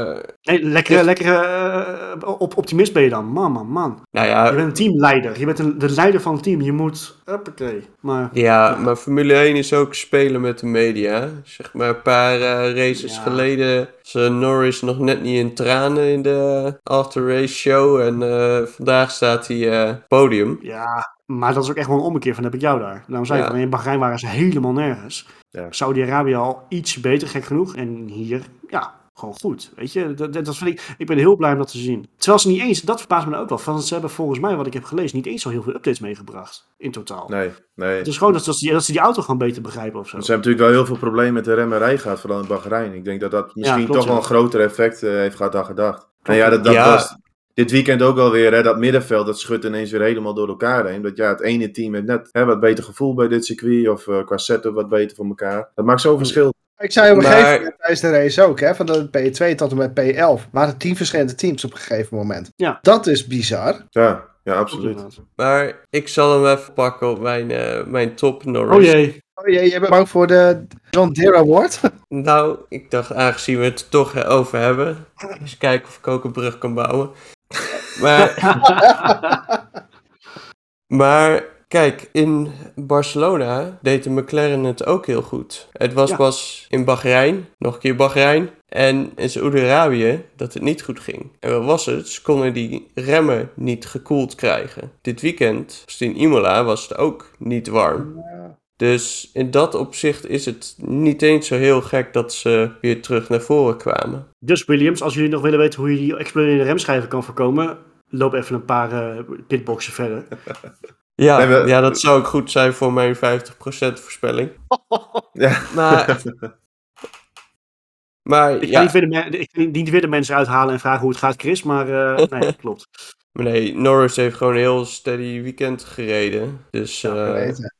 eh, Nee, lekker, lekker eh, op, optimist ben je dan, man, man, man. nou Je bent een teamleider, je bent een, de leider van het team, je moet, uppakee. Maar ja, maar Formule 1 is ook spelen met de media. Zeg maar een paar eh, races Ja. geleden was eh, Norris nog net niet in tranen in de after-race show. En eh, vandaag staat hij eh, podium. Ja, maar dat is ook echt wel een ommekeer van heb ik jou daar. Daarom zei ik Ja. al, in Bahrein waren ze helemaal nergens. Ja. Saudi-Arabië al iets beter, gek genoeg. En hier, ja, gewoon goed. Weet je, dat, dat vind ik, ik ben heel blij om dat te zien. Terwijl ze niet eens, dat verbaast me nou ook wel, van ze hebben volgens mij, wat ik heb gelezen, niet eens zo heel veel updates meegebracht. In totaal. Nee, nee. Het is gewoon dat, dat, ze, dat ze die auto gewoon beter begrijpen of zo. Ze hebben natuurlijk wel heel veel problemen met de remmerij gehad, vooral in Bahrein. Ik denk dat dat misschien klopt, toch wel ja. een groter effect eh, heeft gehad dan gedacht. En ja, dat, dat Ja. was dit weekend ook alweer, hè, dat middenveld, dat schudt ineens weer helemaal door elkaar heen. Dat ja, het ene team heeft net hè, wat beter gevoel bij dit circuit, of eh, qua setup wat beter voor elkaar. Dat maakt zo'n verschil. Ik zei op een Maar- gegeven moment tijdens de race ook, hè, van de P2 tot en met P11, waren tien verschillende teams op een gegeven moment. Ja. Dat is bizar. Ja, ja, absoluut. Maar ik zal hem even pakken op mijn, eh, mijn top Norris. Oh jee. Oh jee, jij bent bang voor de John Deere Award? (laughs) Nou, ik dacht aangezien we het er toch over hebben, eens kijken of ik ook een brug kan bouwen. Maar, (laughs) maar kijk, in Barcelona deed de McLaren het ook heel goed. Het was Ja. pas in Bahrein, nog een keer Bahrein, en in Saoedi-Arabië dat het niet goed ging. En wat was het? Ze konden die remmen niet gekoeld krijgen. Dit weekend, in Imola, was het ook niet warm. Dus in dat opzicht is het niet eens zo heel gek dat ze weer terug naar voren kwamen. Dus Williams, als jullie nog willen weten hoe je die exploderende remschijven kan voorkomen, loop even een paar eh, pitboxen verder. (laughs) Ja, Nee, we- ja, dat zou ook goed zijn voor mijn 50% voorspelling. (laughs) Ja. Maar, maar Ik ga, ja, niet weer de ik ga niet weer de mensen uithalen en vragen hoe het gaat, Chris, maar eh, (laughs) nee, klopt. maar nee, Norris heeft gewoon een heel steady weekend gereden. Dus Ja, eh, weten.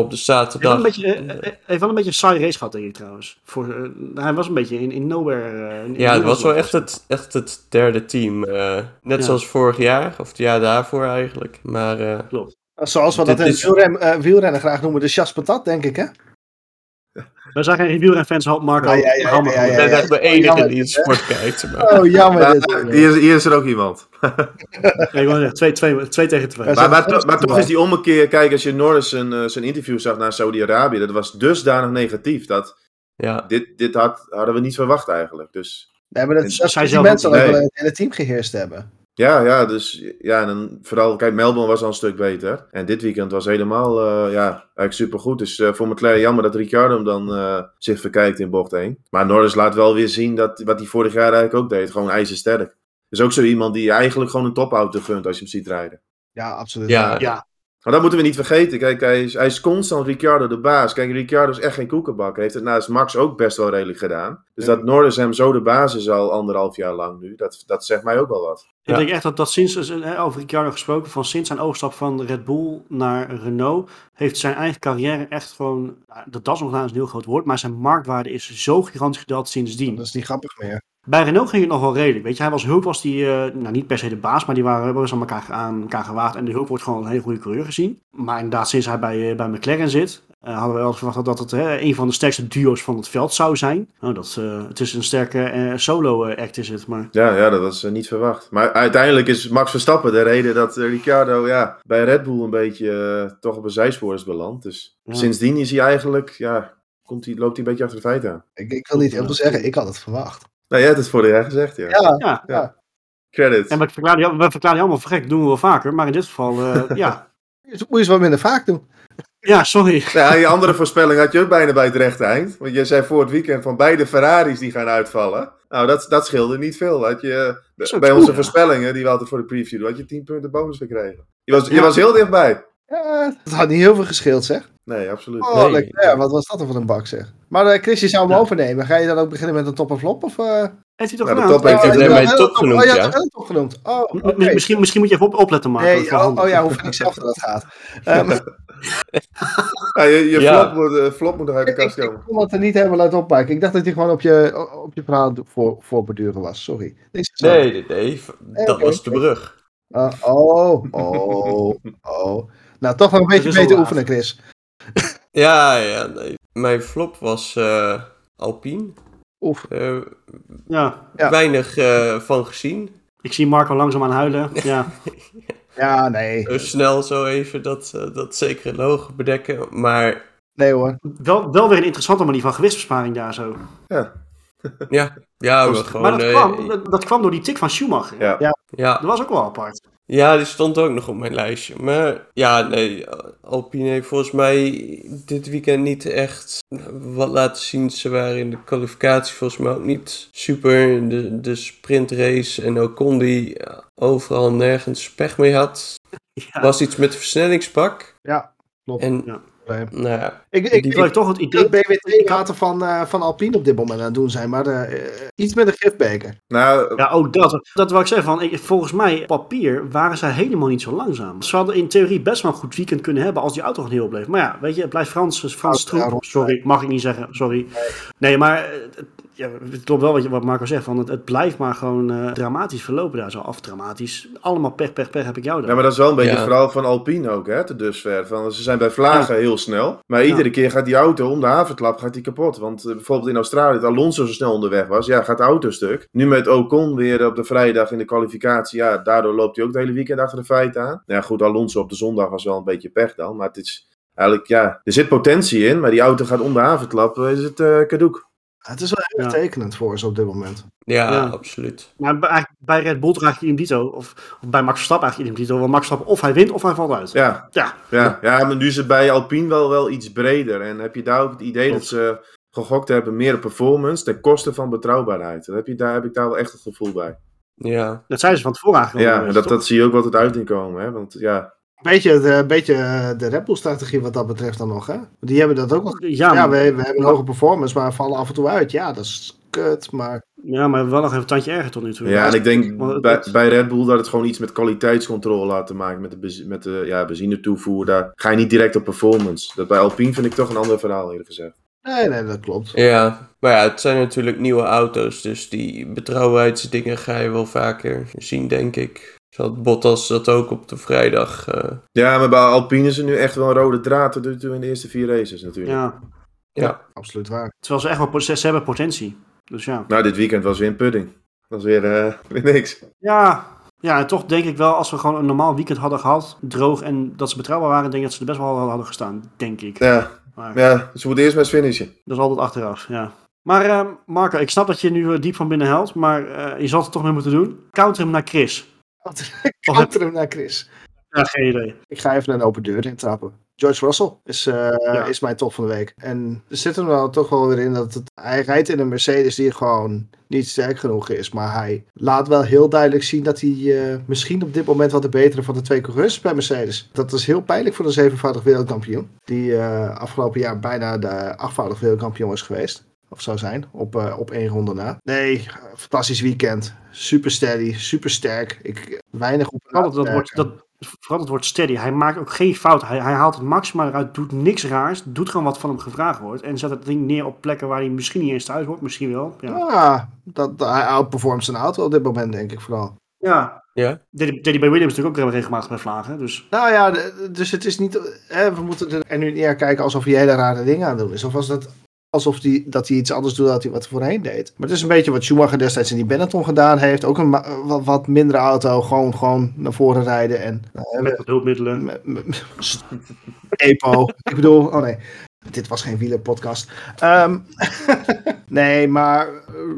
Op de Hij heeft wel zaterdag... een beetje, eh, eh, hij heeft wel een beetje een saai race gehad, denk ik trouwens. Voor, eh, hij was een beetje in, in nowhere. eh, in- Ja, in het was wel echt het, echt het derde team. eh, net Ja. zoals vorig jaar, of het jaar daarvoor eigenlijk. Maar eh, Klopt. Zoals we dat in is- wielren, eh, wielrennen graag noemen, de chas patat, denk ik, hè? Wij zijn geen wielrenfans, Marco. Ja, ja, ja, ja, de enige die het sport kijkt. Maar... Oh, jammer (laughs) hier, is, hier is er ook iemand. (laughs) Nee, ik wou zeggen, twee, twee, twee tegen twee. Maar, maar, dat to- maar toch is die ommekeer, kijk, als je Norris zijn, eh, zijn interview zag naar Saudi-Arabië, dat was dusdanig negatief. Dat Ja, dit, dit had, hadden we niet verwacht eigenlijk. Dus Nee, maar dat, zij die zelf mensen Nee. het hele team geheerst hebben. Ja, ja, dus ja, en dan vooral, kijk, Melbourne was al een stuk beter. En dit weekend was helemaal, eh, ja, eigenlijk supergoed. Dus eh, voor McLaren jammer dat Ricciardo hem dan eh, zich verkijkt in bocht 1. Maar Norris laat wel weer zien dat, wat hij vorig jaar eigenlijk ook deed. Gewoon ijzersterk. Is ook zo iemand die je eigenlijk gewoon een topauto gunt als je hem ziet rijden. Ja, absoluut. Ja. Ja, Maar dat moeten we niet vergeten. Kijk, hij is, hij is constant Ricciardo de baas. Kijk, Ricciardo is echt geen koekenbak. Hij heeft het naast Max ook best wel redelijk gedaan. Dus dat Norris hem zo de baas is al anderhalf jaar lang nu, dat, dat zegt mij ook wel wat. ik Ja. denk echt dat, dat sinds, eh, over Ricciardo gesproken, van sinds zijn overstap van Red Bull naar Renault, heeft zijn eigen carrière echt gewoon, dat is nog een heel groot woord, maar zijn marktwaarde is zo gigantisch gedaald sindsdien. Dat is niet grappig meer. Bij Renault ging het nog wel redelijk. Weet je, hij was Hulk, was die, eh, nou niet per se de baas, maar die waren hebben aan elkaar, aan elkaar gewaagd. En de Hulk wordt gewoon een hele goede coureur gezien. Maar inderdaad, sinds hij bij, eh, bij McLaren zit, eh, hadden we wel verwacht dat het hè, een van de sterkste duo's van het veld zou zijn. Nou, dat, eh, het is een sterke eh, solo-act is het, maar Ja, ja dat was niet verwacht. Maar uiteindelijk is Max Verstappen de reden dat Ricciardo ja, bij Red Bull een beetje toch op een zijspoor is beland. Dus Ja. sindsdien is hij eigenlijk, ja, komt hij, loopt hij een beetje achter de feiten aan. Ik, ik wil niet heel veel zeggen, ik had het verwacht. Nou, jij hebt het vorig jaar gezegd, ja. Ja, Ja. ja. Credit. En we verklaren, we verklaren die allemaal voor gek, doen we wel vaker. Maar in dit geval, eh, (laughs) ja. Moet je eens wat minder vaak doen. Ja, sorry. Ja, je andere voorspelling had je ook bijna bij het rechte eind. Want je zei voor het weekend van beide Ferraris die gaan uitvallen. Nou, dat, dat scheelde niet veel. Had je, Zo bij cool, onze ja. voorspellingen, die we altijd voor de preview doen, had je 10 punten bonus gekregen. Je was, je Ja. was heel dichtbij. Ja, dat had niet heel veel gescheeld, zeg. Nee, absoluut. Oh, Nee. Ja, wat was dat dan voor een bak, zeg. Maar eh, Chris, je zou hem Ja. overnemen. Ga je dan ook beginnen met een top en flop? Of, eh Heeft hij toch Ja, de top heeft oh, hij bij top top. genoemd, Oh, ja, top genoemd. Oh, oké. Misschien, misschien moet je even op, opletten, maken. Dat oh, oh ja, hoef ik zelf dat het gaat. (laughs) (laughs) Ja, je je Ja. Flop, moet, eh, flop moet nog uit de ik, kast ik komen. kon het er niet helemaal uit opmaken. Ik dacht dat je gewoon op je, op je verhaal voor, voorbeduren was. Sorry. Nee, nee, nee. Dat oké. was de brug. Uh, oh, oh, oh. Nou, toch nog een beetje beter oefenen, Chris. Ja, ja, nee. Mijn flop was eh Alpine. Oef. Eh, Ja. Weinig eh, van gezien. ik zie Marco langzaam aan huilen. Ja, (laughs) Ja, nee. Zo snel zo even dat, eh, dat zekere logo bedekken. Maar Nee hoor. wel, wel weer een interessante manier van gewichtsbesparing daar zo. ja, ja Kost- gewoon... maar dat, eh, kwam, dat, dat kwam door die tik van Schumacher. Ja. ja, Dat was ook wel apart. Ja, die stond ook nog op mijn lijstje. Maar ja, nee, Alpine heeft volgens mij dit weekend niet echt wat laten zien. Ze waren in de kwalificatie volgens mij ook niet super. De, de sprintrace en Ocon die ja, overal nergens pech mee had. (laughs) Ja. Was iets met de versnellingspak. Ja, klopt. En Ja. Nee. nou ja, Ik, ik, Die ik toch het idee... denk dat BWT-water van, eh, van Alpine op dit moment aan het doen zijn. Maar eh, eh, iets met een gifbeker. Nou, Ja, ook dat. Dat wil ik zeggen. Van, ik, volgens mij, op papier, waren zij helemaal niet zo langzaam. Ze hadden in theorie best wel een goed weekend kunnen hebben als die auto gewoon heel bleef. Maar ja, weet je, het blijft Frans, Frans ja, troep. Sorry, mag ik niet zeggen. Sorry. Nee, maar ja, het klopt wel wat, je, wat Marco zegt. Van, het, het blijft maar gewoon eh, dramatisch verlopen daar zo. Af dramatisch. Allemaal pech, pech, pech heb ik jou daar. Ja, maar dat is wel een beetje Ja. het verhaal van Alpine ook, hè, tot dusver. Van, ze zijn bij vlagen heel snel, maar iedere keer gaat die auto om de havenklap gaat die kapot. Want eh, bijvoorbeeld in Australië, dat Alonso zo snel onderweg was, ja, gaat de auto stuk. Nu met Ocon weer op de vrijdag in de kwalificatie, ja, daardoor loopt hij ook het hele weekend achter de feiten aan. Ja, goed, Alonso op de zondag was wel een beetje pech dan, maar het is eigenlijk, ja, er zit potentie in, maar die auto gaat om de havenklap, is het eh cadoek. Het is wel heel Ja. tekenend voor ze op dit moment. ja, Ja. absoluut. Maar bij, eigenlijk bij Red Bull draag je idem dito. Of, of bij Max Verstappen eigenlijk idem dito. Want Max Verstappen of hij wint of hij valt uit. Ja, Ja, Ja, ja, maar nu is het bij Alpine wel, wel iets breder. En heb je daar ook het idee Klopt. dat ze gegokt hebben meer op performance ten koste van betrouwbaarheid. Heb je, daar heb ik daar wel echt het gevoel bij. Ja, dat zeiden ze van tevoren eigenlijk. Ja, en dat, dat zie je ook wat het uit in komen. Hè? Want ja, beetje, de, een beetje eh, de Red Bull-strategie wat dat betreft dan nog, hè? Die hebben dat ook nog. Ja, Ja, we, hebben een hoge performance, maar vallen af en toe uit. Ja, dat is kut, maar... ja, maar wel nog even een tandje erger tot nu toe. ja en ik denk bij, bij Red Bull dat het gewoon iets met kwaliteitscontrole had te maken. Met de, met de ja, benzinetoevoer. Daar ga je niet direct op performance. Dat bij Alpine vind ik toch een ander verhaal eerlijk gezegd. Nee, nee, dat klopt. ja. Maar ja, het zijn natuurlijk nieuwe auto's. Dus die betrouwbaarheidsdingen ga je wel vaker zien, denk ik. Zal Bottas dat ook op de vrijdag... eh, Ja, maar bij Alpine is er nu echt wel een rode draad nu toe in de eerste vier races natuurlijk. Ja, ja, Absoluut waar. terwijl ze echt wel ze hebben potentie. Dus ja. Nou, dit weekend was weer een pudding. Dat was weer, eh, (laughs) weer niks. Ja, ja, en toch denk ik wel, als we gewoon een normaal weekend hadden gehad, droog en dat ze betrouwbaar waren, denk ik dat ze er best wel hadden gestaan, denk ik. Ja, Maar ja ze moeten eerst maar eens finishen. dat is altijd achteraf, ja. Maar eh, Marco, ik snap dat je nu diep van binnen helpt, maar eh, je zal het toch mee moeten doen. Counter hem naar Chris. Ik counter hem naar Chris. Ja, geen idee. Ik ga even een open deur intrappen. George Russell is, eh, is mijn top van de week. En er zit er wel toch wel weer in dat het, hij rijdt in een Mercedes die gewoon niet sterk genoeg is. Maar hij laat wel heel duidelijk zien dat hij eh, misschien op dit moment wat de betere van de twee coureurs bij Mercedes. Dat is heel pijnlijk voor de zevenvoudig wereldkampioen. Die eh, afgelopen jaar bijna de achtvoudig wereldkampioen is geweest. Of zou zijn, op, eh, op één ronde na. Nee, fantastisch weekend. Super steady, super sterk. Ik, weinig op Vooral dat, wordt, dat, vooral wordt steady. Hij maakt ook geen fout. Hij, hij haalt het maximaal eruit, doet niks raars, doet gewoon wat van hem gevraagd wordt. En zet het ding neer op plekken waar hij misschien niet eens thuis hoort, misschien wel. Ja, Ja, dat, dat- hij outperformt zijn auto op dit moment, denk ik vooral. ja. ja. Deed hij- bij Williams natuurlijk ook regelmatig bij vlagen. Dus Nou ja, dus het is niet. Hè, we moeten er nu neer kijken alsof hij hele rare dingen aan het doen is. Of was dat alsof die, dat hij iets anders doet dan hij wat voorheen deed. Maar het is een beetje wat Schumacher destijds in die Benetton gedaan heeft. Ook een ma- wat, wat mindere auto, gewoon, gewoon naar voren rijden. En, hè, met hulpmiddelen. met- met- (laughs) EPO. ik bedoel, oh nee. Dit was geen wielerpodcast. Ehm (laughs) nee, maar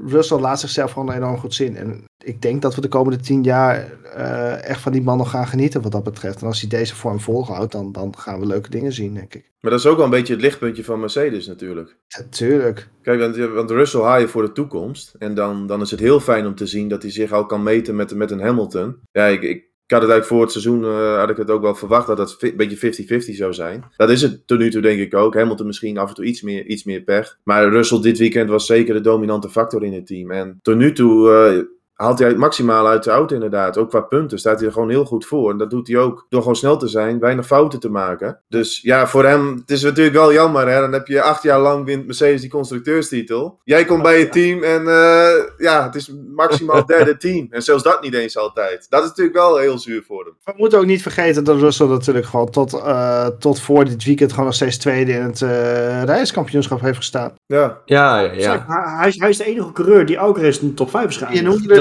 Russell laat zichzelf gewoon enorm goed zien. En ik denk dat we de komende tien jaar eh, echt van die man nog gaan genieten wat dat betreft. En als hij deze vorm volhoudt, dan, dan gaan we leuke dingen zien, denk ik. Maar dat is ook wel een beetje het lichtpuntje van Mercedes natuurlijk. Natuurlijk. Kijk, want, want Russell haal je voor de toekomst. En dan, dan is het heel fijn om te zien dat hij zich al kan meten met, met een Hamilton. Ja, ik, ik, ik had het eigenlijk voor het seizoen eh, had ik het ook wel verwacht dat het een beetje 50-50 zou zijn. Dat is het tot nu toe denk ik ook. Hamilton misschien af en toe iets meer, iets meer pech. Maar Russell dit weekend was zeker de dominante factor in het team. En tot nu toe uh, haalt hij het maximaal uit de auto inderdaad. Ook qua punten staat hij er gewoon heel goed voor. En dat doet hij ook door gewoon snel te zijn, weinig fouten te maken. Dus ja, voor hem, het is natuurlijk wel jammer. Hè? Dan heb je acht jaar lang wint Mercedes die constructeurstitel. Jij komt bij je team en uh, ja, het is maximaal (laughs) derde team. En zelfs dat niet eens altijd. Dat is natuurlijk wel heel zuur voor hem. We moeten ook niet vergeten dat Russell natuurlijk gewoon tot, uh, tot voor dit weekend gewoon nog steeds tweede in het uh, reiskampioenschap heeft gestaan. Ja, ja, ja. ja. Hij, hij, is de enige coureur die ook eens in de top 5 is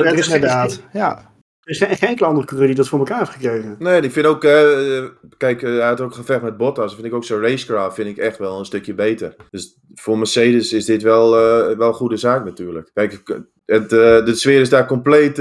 het is inderdaad, ja. Er is geen, geen enkele andere coureur die dat voor elkaar heeft gekregen. Nee, ik vind ook, uh, kijk, uh, hij had ook gevecht met Bottas. Vind ik ook zo'n racecraft vind ik echt wel een stukje beter. Dus voor Mercedes is dit wel, uh, wel een goede zaak natuurlijk. Kijk, het, de sfeer is daar compleet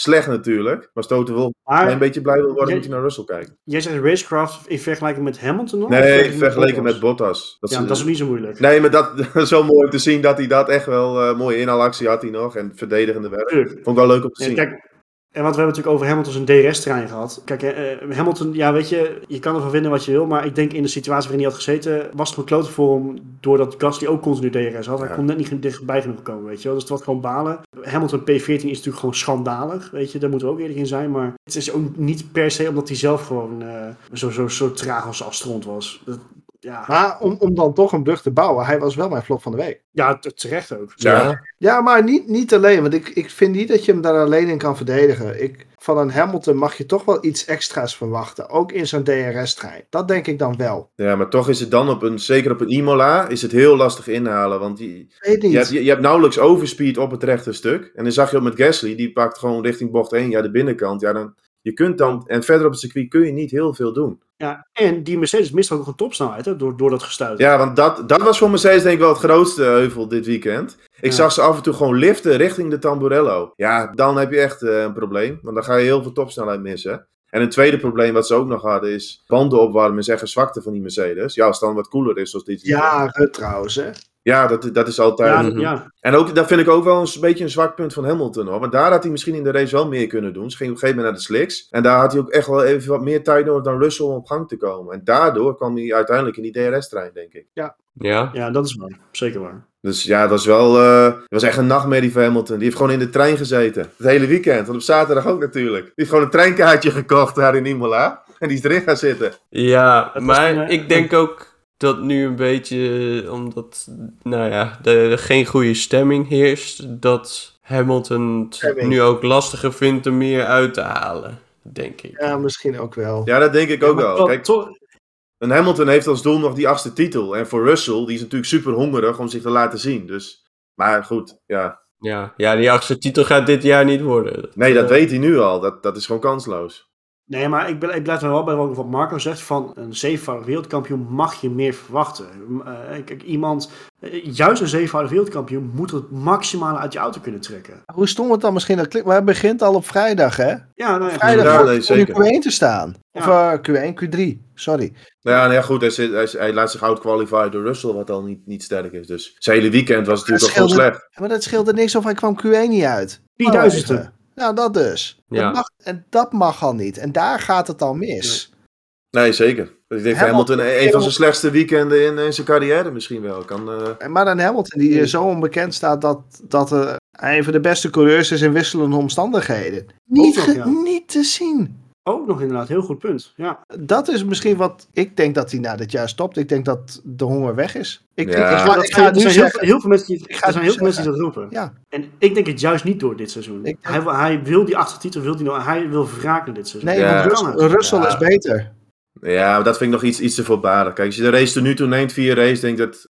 slecht natuurlijk. Maar Stoten wil maar, een beetje blij wil worden, moet hij naar Russell kijken. Jij zegt racecraft in vergelijking met Hamilton nog? Nee, vergeleken met Bottas. Dat ja, is, dat is niet zo moeilijk. Nee, maar dat, (laughs) wel mooi te zien dat hij dat echt wel... mooie inhaalactie had hij nog. En verdedigende werk. Vond ik wel leuk om te ja, zien. Kijk, en wat we hebben natuurlijk over Hamilton zijn DRS-trein gehad. Kijk, uh, Hamilton, ja, weet je, je kan ervan vinden wat je wil. Maar ik denk in de situatie waarin hij had gezeten, was het een klote voor hem. Doordat Gasly ook continu DRS had. Hij ja. kon net niet dichtbij genoeg komen, weet je wel. Dus het was gewoon balen. Hamilton P14 is natuurlijk gewoon schandalig, weet je. Daar moeten we ook eerlijk in zijn. Maar het is ook niet per se omdat hij zelf gewoon uh, zo, zo, zo traag als afstrond was. Dat, ja. Maar om, om dan toch een brug te bouwen, hij was wel mijn flop van de week. Ja, terecht ook. Ja, ja maar niet, niet alleen. Want ik, ik vind niet dat je hem daar alleen in kan verdedigen. Ik, van een Hamilton mag je toch wel iets extra's verwachten. Ook in zo'n DRS-trein. Dat denk ik dan wel. Ja, maar toch is het dan op een, zeker op een Imola, is het heel lastig inhalen. Want je, Weet niet. je, hebt, je, je hebt nauwelijks overspeed op het rechte stuk. En dan zag je ook met Gasly, die pakt gewoon richting bocht 1, ja, de binnenkant. Ja, dan, je kunt dan, en verder op het circuit kun je niet heel veel doen. Ja, en die Mercedes mist ook nog een topsnelheid hè, door, door dat gestuit. Ja, want dat, dat was voor Mercedes denk ik wel het grootste heuvel dit weekend. Ik ja. zag ze af en toe gewoon liften richting de Tamburello. Ja, dan heb je echt uh, een probleem, want dan ga je heel veel topsnelheid missen. En een tweede probleem wat ze ook nog hadden is banden opwarmen is echt een zwakte van die Mercedes. Ja, als het dan wat koeler is zoals dit. Ja, trouwens hè. Ja, dat, dat is altijd. Ja, ja. En ook, dat vind ik ook wel een beetje een zwak punt van Hamilton hoor. Want daar had hij misschien in de race wel meer kunnen doen. Ze ging op een gegeven moment naar de slicks. En daar had hij ook echt wel even wat meer tijd nodig dan Russell om op gang te komen. En daardoor kwam hij uiteindelijk in die DRS-trein, denk ik. Ja. Ja. ja, dat is waar. Zeker waar. Dus ja, dat was wel. Uh, dat was echt een nachtmerrie voor Hamilton. Die heeft gewoon in de trein gezeten. Het hele weekend. Want op zaterdag ook natuurlijk. Die heeft gewoon een treinkaartje gekocht daar in Imola. En die is erin gaan zitten. Ja, maar een, ik denk ook dat nu een beetje, omdat, nou ja, er geen goede stemming heerst, dat Hamilton het Stemming. nu ook lastiger vindt er meer uit te halen, denk ik. Ja, misschien ook wel. Ja, dat denk ik ook wel. Kijk, toch- een Hamilton heeft als doel nog die achtste titel. En voor Russell, die is natuurlijk super hongerig om zich te laten zien. Dus, maar goed, ja. Ja, ja die achtste titel gaat dit jaar niet worden. Nee, dat eh, weet hij nu al. Dat, dat is gewoon kansloos. Nee, maar ik, ben, ik blijf er wel bij wat Marco zegt. Van een zevenvoudig wereldkampioen mag je meer verwachten. Uh, kijk, iemand, uh, juist een zevenvoudig wereldkampioen, moet het maximale uit je auto kunnen trekken. Hoe stom het dan misschien dat klinkt, maar het begint al op vrijdag, hè? Ja, nou ja, Vrijdag Ja, nee, om zeker. in Q1 te staan. Of uh, Q1, Q3, sorry. Nou ja, ja goed, hij, zit, hij, hij laat zich out-qualifyen door Russell, wat al niet, niet sterk is. Dus zijn hele weekend was natuurlijk al gewoon slecht. Maar dat scheelde niks of hij kwam Q1 niet uit. Die duizendste. Nou, dat dus. Ja. Dat mag, en dat mag al niet. En daar gaat het al mis. Nee, zeker. Ik denk Hamilton- Hamilton een van zijn slechtste weekenden in, in zijn carrière misschien wel. Kan, eh, En Maar dan Hamilton, die zo onbekend staat dat, dat uh, hij een van de beste coureurs is in wisselende omstandigheden. Niet, ja. niet te zien. Ook nog inderdaad, heel goed punt. Ja. Dat is misschien wat ik denk dat hij na dit jaar stopt. Ik denk dat de honger weg is. Ik, Ja. ik, ga, dat ik ga het er nu zijn heel, zeggen. veel- heel veel mensen die, Ik ga er zijn heel veel mensen die dat roepen. Ja. En ik denk het juist niet door dit seizoen. Ik- hij, wil- hij wil die achtste titel, wil die nou, hij wil wraken dit seizoen. Nee, Ja. Russell, is beter. Ja, dat vind ik nog iets, iets te voorbarig. Kijk, als je de race tot nu toe neemt, vier race, denk ik dat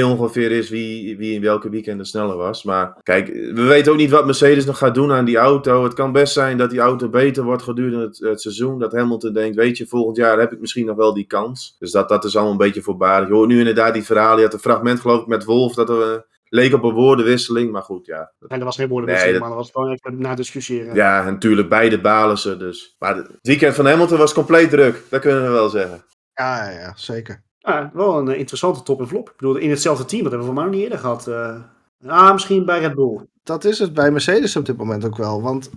2-2 ongeveer is wie, wie in welke weekend er sneller was. Maar kijk, we weten ook niet wat Mercedes nog gaat doen aan die auto. Het kan best zijn dat die auto beter wordt gedurende het, het seizoen. Dat Hamilton denkt, weet je, volgend jaar heb ik misschien nog wel die kans. Dus dat, dat is allemaal een beetje voorbarig. Je hoort nu inderdaad die verhalen. Je had een fragment geloof ik met Wolf, dat er eh, leek op een woordenwisseling. Maar goed, ja. En er was geen woordenwisseling, Nee, dat- maar er was gewoon even na discussiëren. Ja, en natuurlijk, beide balen ze dus. Maar het weekend van Hamilton was compleet druk. Dat kunnen we wel zeggen. Ja, ja, zeker. Ja, wel een eh, interessante top en flop. Ik bedoel, in hetzelfde team, dat hebben we voor mij nog niet eerder gehad. eh. ah, misschien bij Red Bull. Dat is het bij Mercedes op dit moment ook wel. Want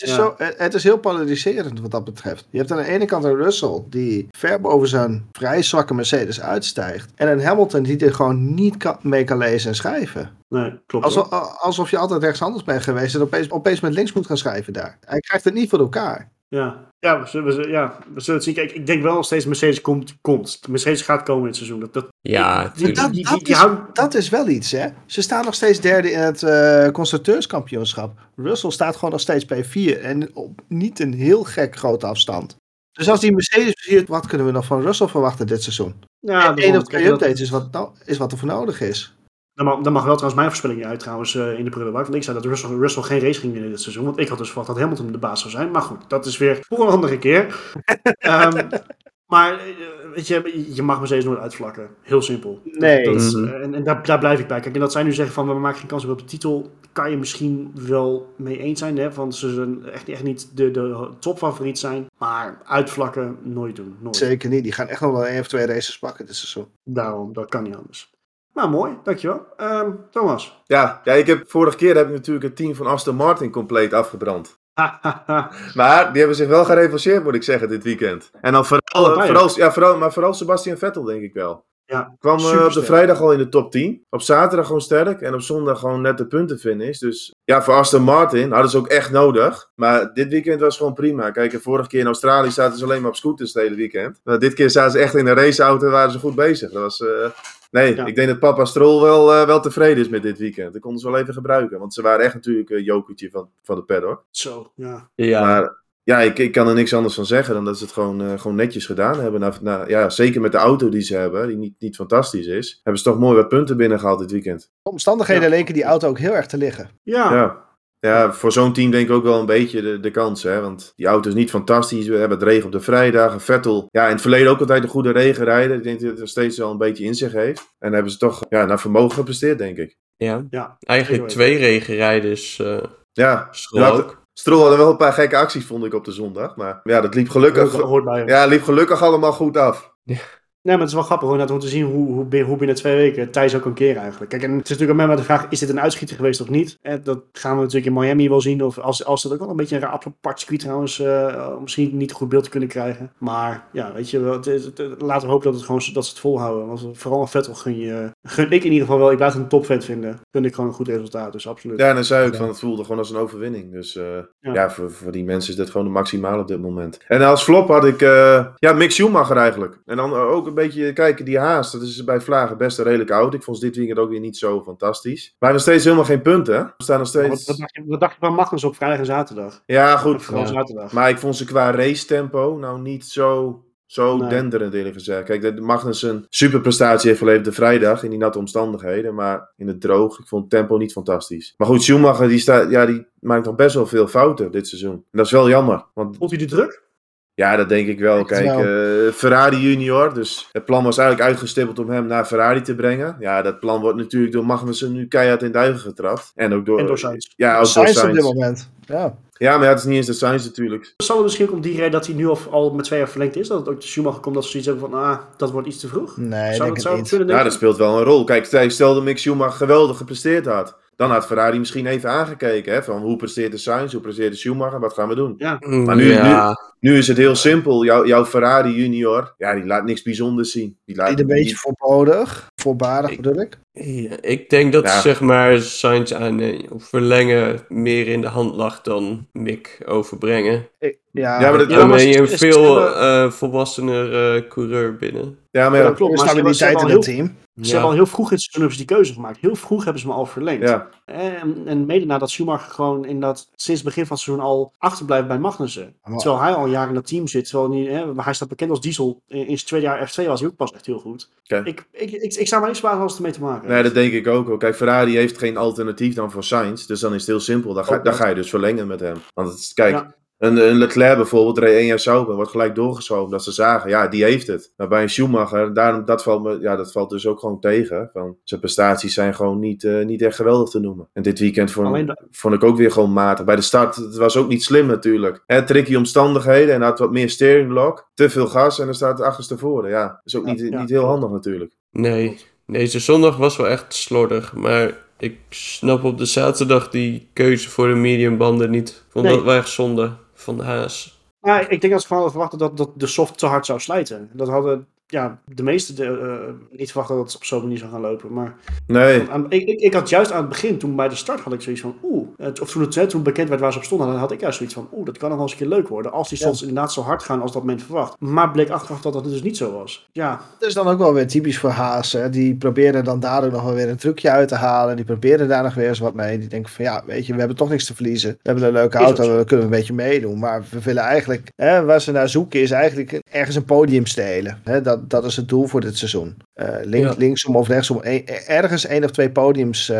het is, Ja. zo, het het is heel polariserend wat dat betreft. Je hebt aan de ene kant een Russell die ver boven zijn vrij zwakke Mercedes uitstijgt. En een Hamilton die er gewoon niet kan, mee kan lezen en schrijven. Nee, klopt. Alsof, alsof je altijd rechtshandels bent geweest en opeens, opeens met links moet gaan schrijven daar. Hij krijgt het niet voor elkaar. Ja, ja, we zullen, we zullen- ja, we zullen het zien. Kijk, ik denk wel nog steeds Mercedes komt. komt. Mercedes gaat komen in het seizoen. Dat, dat, Ja, die, Dat- die, dat die is- houdt- Dat is wel iets, hè? Ze staan nog steeds derde in het eh, constructeurskampioenschap. Russell staat gewoon nog steeds P4 en op niet een heel gek grote afstand. Dus als die Mercedes ziet, wat kunnen we nog van Russell verwachten dit seizoen? ja, Eén daarom, of twee dat- updates is wat, nou, is wat er voor nodig is. Dan mag, dan mag wel trouwens mijn voorspelling niet uit trouwens eh, in de prullenbak. Want ik zei dat Russell, Russell geen race ging winnen dit seizoen. Want ik had dus verwacht dat Hamilton de baas zou zijn. Maar goed, dat is weer voor een andere keer. (laughs) Ehm, maar eh, weet je, je mag Mercedes nooit uitvlakken. Heel simpel. Nee. Dat, is, Mhm. eh, en en daar, daar blijf ik bij. Kijk, en dat zij nu zeggen van we maken geen kans op de titel. Kan je misschien wel mee eens zijn. Hè? Want ze zullen echt, echt niet de, de topfavoriet zijn. Maar uitvlakken nooit doen. Nooit. Zeker niet. Die gaan echt nog wel één of twee races pakken dit seizoen. Daarom, dat kan niet anders. Nou, mooi. Dankjewel. Ehm Thomas. Ja, ja, ik heb, vorige keer heb ik natuurlijk het team van Aston Martin compleet afgebrand. (laughs) Maar die hebben zich wel gerevancheerd, moet ik zeggen, dit weekend. En dan vooral, Allebei, vooral, ja, vooral, maar vooral Sebastian Vettel, denk ik wel. Ja, Kwam eh, op de vrijdag al in de top 10. Op zaterdag gewoon sterk. En op zondag gewoon net de puntenfinish. Dus ja, voor Aston Martin hadden ze ook echt nodig. Maar dit weekend was gewoon prima. Kijk, de vorige keer in Australië zaten ze alleen maar op scooters het hele weekend. Maar dit keer zaten ze echt in een raceauto en waren ze goed bezig. Dat was... eh, Nee, Ja. ik denk dat papa Stroll wel, eh, wel tevreden is met dit weekend. Dat konden ze wel even gebruiken. Want ze waren echt natuurlijk een jokertje van, van de paddock. Zo, ja. Ja, Maar ja, ik, ik kan er niks anders van zeggen dan dat ze het gewoon, eh, gewoon netjes gedaan hebben. Nou, nou, ja, zeker met de auto die ze hebben, die niet, niet fantastisch is, hebben ze toch mooi wat punten binnengehaald dit weekend. De omstandigheden Ja. leken die auto ook heel erg te liggen. Ja, Ja, ja voor zo'n team denk ik ook wel een beetje de, de kans. Hè? Want die auto is niet fantastisch. We hebben het regen op de vrijdag. En Vettel, ja, in het verleden ook altijd een goede regenrijder. Ik denk dat hij er steeds wel een beetje in zich heeft. En dan hebben ze toch ja, naar vermogen gepresteerd, denk ik. ja. ja. eigenlijk twee regenrijders. eh Ja, Stroll Ja, ook. Stroll had wel een paar gekke acties, vond ik, op de zondag. Maar ja, dat liep gelukkig, Dat hoort bij hem. ja, liep gelukkig allemaal goed af. Nee, maar het is wel grappig om te zien hoe, hoe, hoe binnen twee weken Thijs ook kan keren eigenlijk. Kijk, en het is natuurlijk ook maar de vraag, is dit een uitschieter geweest of niet? Eh, dat gaan we natuurlijk in Miami wel zien. Of als, als dat ook wel een beetje een raar apart circuit trouwens, eh, misschien niet een goed beeld te kunnen krijgen. Maar ja, weet je, wel, laten we hopen dat, het gewoon, dat ze het volhouden. Want vooral een Vettel gun, je, gun ik in ieder geval wel, ik blijf het een topfan vinden. Gun ik gewoon een goed resultaat, dus absoluut. Ja, en dan zei ik Ja. van het voelde gewoon als een overwinning. Dus eh, Ja. ja, voor, voor die mensen is dit gewoon de maximaal op dit moment. En als flop had ik eh, ja, Mick Schumacher eigenlijk. En dan ook een beetje kijken, die haast. Dat is bij Vlagen best een redelijk oud. Ik vond ze dit weekend ook weer niet zo fantastisch. Maar nog steeds helemaal geen punten. hè? We staan nog Wat, steeds... wat, dacht je, wat dacht je van Magnus op vrijdag en zaterdag? Ja, goed. Ja. zaterdag. Maar ik vond ze qua race tempo nou niet zo, zo Nee. denderend eerlijk gezegd. Kijk, dat Magnus een superprestatie heeft geleverd de vrijdag in die natte omstandigheden. Maar in het droog, ik vond het tempo niet fantastisch. Maar goed, Schumacher die, staat, ja, die maakt nog best wel veel fouten dit seizoen. En dat is wel jammer. Want Voelt hij de druk? ja, dat denk ik wel. Kijk, wel. eh, Ferrari junior. Dus het plan was eigenlijk uitgestippeld om hem naar Ferrari te brengen. Ja, dat plan wordt natuurlijk door Magnussen nu keihard in duigen getrapt. En ook door... En door Sainz. Ja, ook door Sainz op dit moment. Ja. Ja, maar ja, het is niet eens de Sainz natuurlijk. Zal het misschien ook om die reden dat hij nu al, al met twee jaar verlengd is? Dat het ook de Schumacher komt dat ze zoiets hebben van, ah, dat wordt iets te vroeg? Nee, zou denk dat het zou niet. kunnen Ja, dat speelt wel een rol. Kijk, stel- stel dat Mick Schumacher geweldig gepresteerd had. Dan had Ferrari misschien even aangekeken. Hè, van hoe presteert de Sainz, hoe presteert de Schumacher, wat gaan we doen? Maar nu- ja, Nu is het heel simpel. Jouw, jouw Ferrari junior, ja, die laat niks bijzonders zien. Die laat een beetje voorbodig. Voorbarig Ik- bedoel ik. Ja, ik denk dat Ja. zeg maar Sainz aan eh, verlengen meer in de hand lag dan Mick overbrengen. Ik- ja, Ja, maar dat- Ja, Dan ben je een veel eh, volwassener eh, coureur binnen. Ja, maar Ja, dat klopt. Maar ze stabiliteit hebben, in het heel, team. ze hebben al heel vroeg in het die keuze gemaakt. Heel vroeg hebben ze hem al verlengd. En, en mede nadat Schumacher gewoon in dat, sinds het begin van het seizoen al achterblijft bij Magnussen. Maar- Terwijl hij al jaar in dat team zit. Terwijl hij, hè, maar hij staat bekend als Diesel. In, in zijn tweede jaar F2 was hij ook pas echt heel goed. Ik, ik, ik, ik sta maar niet zwaar als het ermee te maken Nee, dat denk ik ook. wel. Kijk, Ferrari heeft geen alternatief dan voor Sainz. Dus dan is het heel simpel. Dan ga, Ook dan ga je dus verlengen met hem. Want het, is- kijk. Een, een Leclerc bijvoorbeeld reed één jaar Sauber. Wordt gelijk doorgeschoven. Dat ze zagen, ja, die heeft het. Maar bij een Schumacher, daarom, dat, valt me, ja, dat valt dus ook gewoon tegen. Van, zijn prestaties zijn gewoon niet, eh, niet echt geweldig te noemen. En dit weekend vond, dat- vond ik ook weer gewoon matig. Bij de start, het was ook niet slim natuurlijk. Hè, tricky omstandigheden en had wat meer steering lock. Te veel gas en dan staat het achterstevoren. Ja, dat is ook niet, ja. niet heel handig natuurlijk. Nee, deze zondag was wel echt slordig. Maar ik snap op de zaterdag die keuze voor de mediumbanden niet. Ik vond Nee. dat wel echt zonde van de Haas. Maar ik denk dat ze gewoon hadden verwacht dat, dat de soft te hard zou slijten. Dat hadden ja, de meesten de, eh, niet verwacht dat het op zo'n manier zou gaan lopen. Maar Nee, aan- ik, ik, ik had juist aan het begin, toen bij de start had ik zoiets van oeh. Of toen het toen bekend werd waar ze op stonden, dan had ik juist zoiets van oeh, dat kan nog wel eens een keer leuk worden. Als die Ja. soms inderdaad zo hard gaan als dat men verwacht. Maar bleek achteraf dat dat dus niet zo was. Ja, Dat is dan ook wel weer typisch voor Haas. Die proberen dan daardoor nog wel weer een trucje uit te halen. Die proberen daar nog weer eens wat mee. Die denken van ja, weet je, we hebben toch niks te verliezen. We hebben een leuke auto, we kunnen een beetje meedoen. Maar we willen eigenlijk, hè, waar ze naar zoeken, is eigenlijk ergens een podium stelen. Hè? Dat, dat is het doel voor dit seizoen. Eh, link, Ja. Linksom of rechtsom. E- ergens één of twee podiums,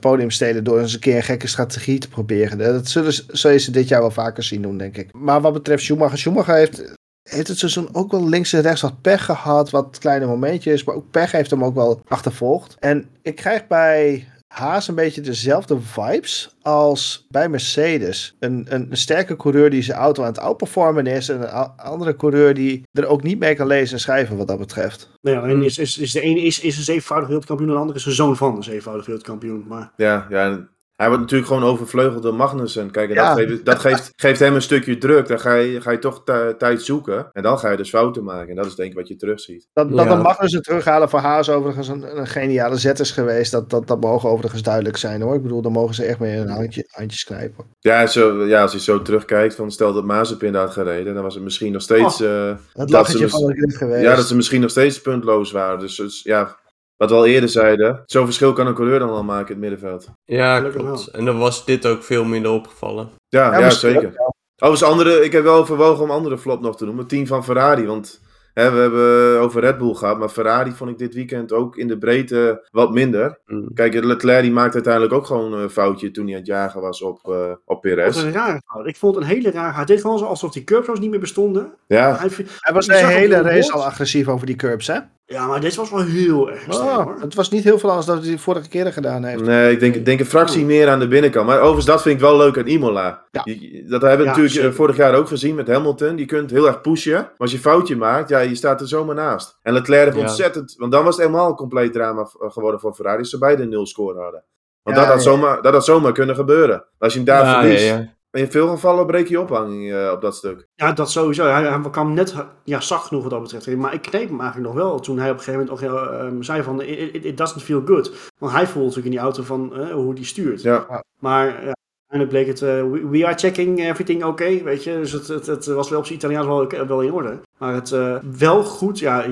podiums stelen door eens een keer een gekke strategie te proberen. Dat zullen, ze- zul je ze dit jaar wel vaker zien doen, denk ik. Maar wat betreft Schumacher, Schumacher heeft heeft het seizoen ook wel links en rechts wat pech gehad. Wat kleine momentjes. Maar ook pech heeft hem ook wel achtervolgd. En ik krijg bij Haas een beetje dezelfde vibes als bij Mercedes. Een, een, een sterke coureur die zijn auto aan het outperformen is. En een andere coureur die er ook niet mee kan lezen en schrijven wat dat betreft. nee, alleen Hmm. is, is, is de ene is, is een zevenvoudig wereldkampioen en de andere is een zoon van een zevenvoudig wereldkampioen. Maar Ja, ja. Hij wordt natuurlijk gewoon overvleugeld door Magnussen. Kijk, en Ja. dat, geeft, dat geeft, (laughs) geeft hem een stukje druk. Dan ga je, ga je toch ti- tijd zoeken. En dan ga je dus fouten maken. En dat is denk ik wat je terugziet. Dat, dat Ja. de Magnussen terughalen voor Haas overigens een, een geniale zet is geweest. Dat, dat, dat mogen overigens duidelijk zijn hoor. Ik bedoel, daar mogen ze echt mee hun handje, handjes knijpen. Ja, zo, ja, als je zo terugkijkt, van stel dat Mazepin daar had gereden, dan was het misschien nog steeds... eh, Het Dat ze van de geweest. ja, dat ze misschien nog steeds puntloos waren. Dus, dus ja, wat we al eerder zeiden, zo'n verschil kan een coureur dan al maken in het middenveld. Ja, Gelukkig klopt. En dan was dit ook veel minder opgevallen. Ja, Ja, zeker. wel. Overigens, andere, ik heb wel overwogen om andere flop nog te noemen. Het team van Ferrari, want hè, we hebben over Red Bull gehad, maar Ferrari vond ik dit weekend ook in de breedte wat minder. Mm. Kijk, Leclerc die maakte uiteindelijk ook gewoon een foutje toen hij aan het jagen was op, eh op dat Perez. was een rare fout. Ik vond het een hele rare. Hij deed gewoon zo alsof die curbs niet meer bestonden. Ja, Hij, Hij was de hele race al agressief over die curbs, hè? Ja, maar deze was wel heel erg extreem Oh, hoor. het was niet heel veel anders dan hij de vorige keren gedaan heeft. nee, ik denk, ik denk een fractie meer aan de binnenkant. Maar overigens, dat vind ik wel leuk aan Imola. Ja. Je- dat hebben we Ja, natuurlijk eh, zeker. vorig jaar ook gezien met Hamilton. Die kunt heel erg pushen. Maar als je een foutje maakt, ja, je staat er zomaar naast. En Leclerc heeft Ja. ontzettend... Want dan was het helemaal een compleet drama v- geworden voor Ferrari. Als ze beide een nul score hadden. Want Ja, dat, had ja. zomaar, dat had zomaar kunnen gebeuren. Als je hem daar Ja, verliest. In veel gevallen breek je ophanging eh, op dat stuk. Ja, dat sowieso. Hij, hij kwam net ja, zacht genoeg wat dat betreft. Maar ik kneep hem eigenlijk nog wel toen hij op een gegeven moment ook, eh, zei van it, doesn't feel good. Want hij voelt natuurlijk in die auto van eh, hoe die stuurt. Ja, Maar ja, uiteindelijk bleek het, we, we are checking everything okay, weet je. Dus het, het, het was wel op zijn Italiaans wel, wel in orde. Maar het wel goed, ja,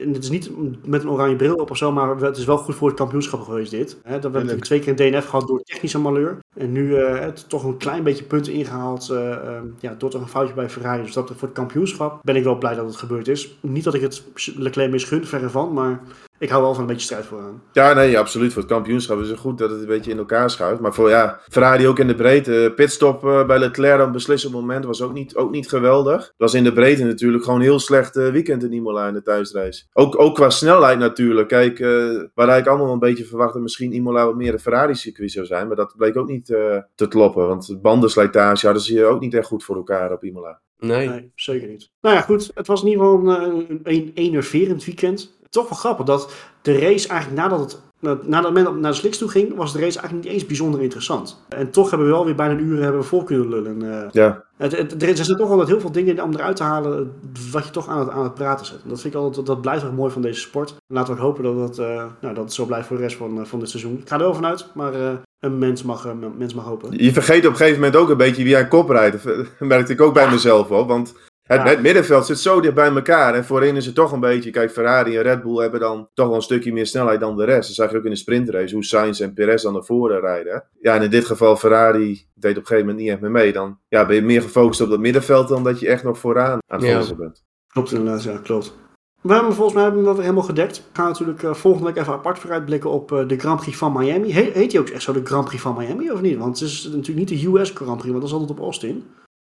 en het is niet met een oranje bril op of zo, maar het is wel goed voor het kampioenschap geweest dit. Dat we hebben natuurlijk twee keer een DNF gehad door technische malheur. En nu eh, het toch een klein beetje punten ingehaald eh, ehm, ja, door toch een foutje bij Ferrari. Dus dat voor het kampioenschap ben ik wel blij dat het gebeurd is. Niet dat ik het Leclerc misgun, verre van, maar ik hou wel van een beetje strijd vooraan. Ja, nee, absoluut. Voor het kampioenschap is het goed dat het een beetje in elkaar schuift. Maar voor ja, Ferrari ook in de breedte. Pitstop eh, bij Leclerc op een beslissend moment was ook niet, ook niet geweldig. Het was in de breedte natuurlijk gewoon een heel slecht eh, weekend in Imola in de thuisrace. Ook, ook qua snelheid natuurlijk. Kijk, eh waar ik allemaal een beetje verwachtte misschien Imola wat meer een Ferrari-circuit zou zijn. Maar dat bleek ook niet eh, te kloppen. Want de bandenslijtage hadden ze hier ook niet echt goed voor elkaar op Imola. Nee. Nee, zeker niet. Nou ja, goed. Het was in ieder geval een, een, een enerverend weekend. Toch wel grappig dat de race eigenlijk nadat het nadat men naar de slicks toe ging, was de race eigenlijk niet eens bijzonder interessant. En toch hebben we wel weer bijna een uur hebben we vol kunnen lullen. Eh, Ja, het, het, er zijn toch altijd heel veel dingen om eruit te halen wat je toch aan het, aan het praten zet. En dat vind ik altijd, dat blijft echt mooi van deze sport. En laten we hopen dat het, eh, nou, dat het zo blijft voor de rest van, eh, van dit seizoen. Ik ga er wel vanuit, maar eh, een mens mag, een mens mag hopen. Je vergeet op een gegeven moment ook een beetje wie aan kop rijdt. Dat (laughs) merkte ik ook bij mezelf op. Want Het, Ja. het middenveld zit zo dicht bij elkaar. En voorin is het toch een beetje. Kijk, Ferrari en Red Bull hebben dan toch wel een stukje meer snelheid dan de rest. Dat zag je ook in de sprintrace. Hoe Sainz en Perez dan naar voren rijden. hè. Ja, en in dit geval Ferrari deed op een gegeven moment niet echt meer mee. Dan ja, ben je meer gefocust op dat middenveld dan dat je echt nog vooraan aan het Ja. bent. Klopt inderdaad, ja, klopt. We hebben volgens mij hebben we dat helemaal gedekt. We gaan natuurlijk eh, volgende week even apart vooruitblikken op eh, de Grand Prix van Miami. He- heet die ook echt zo de Grand Prix van Miami of niet? Want het is natuurlijk niet de US Grand Prix, want dat is altijd op Austin.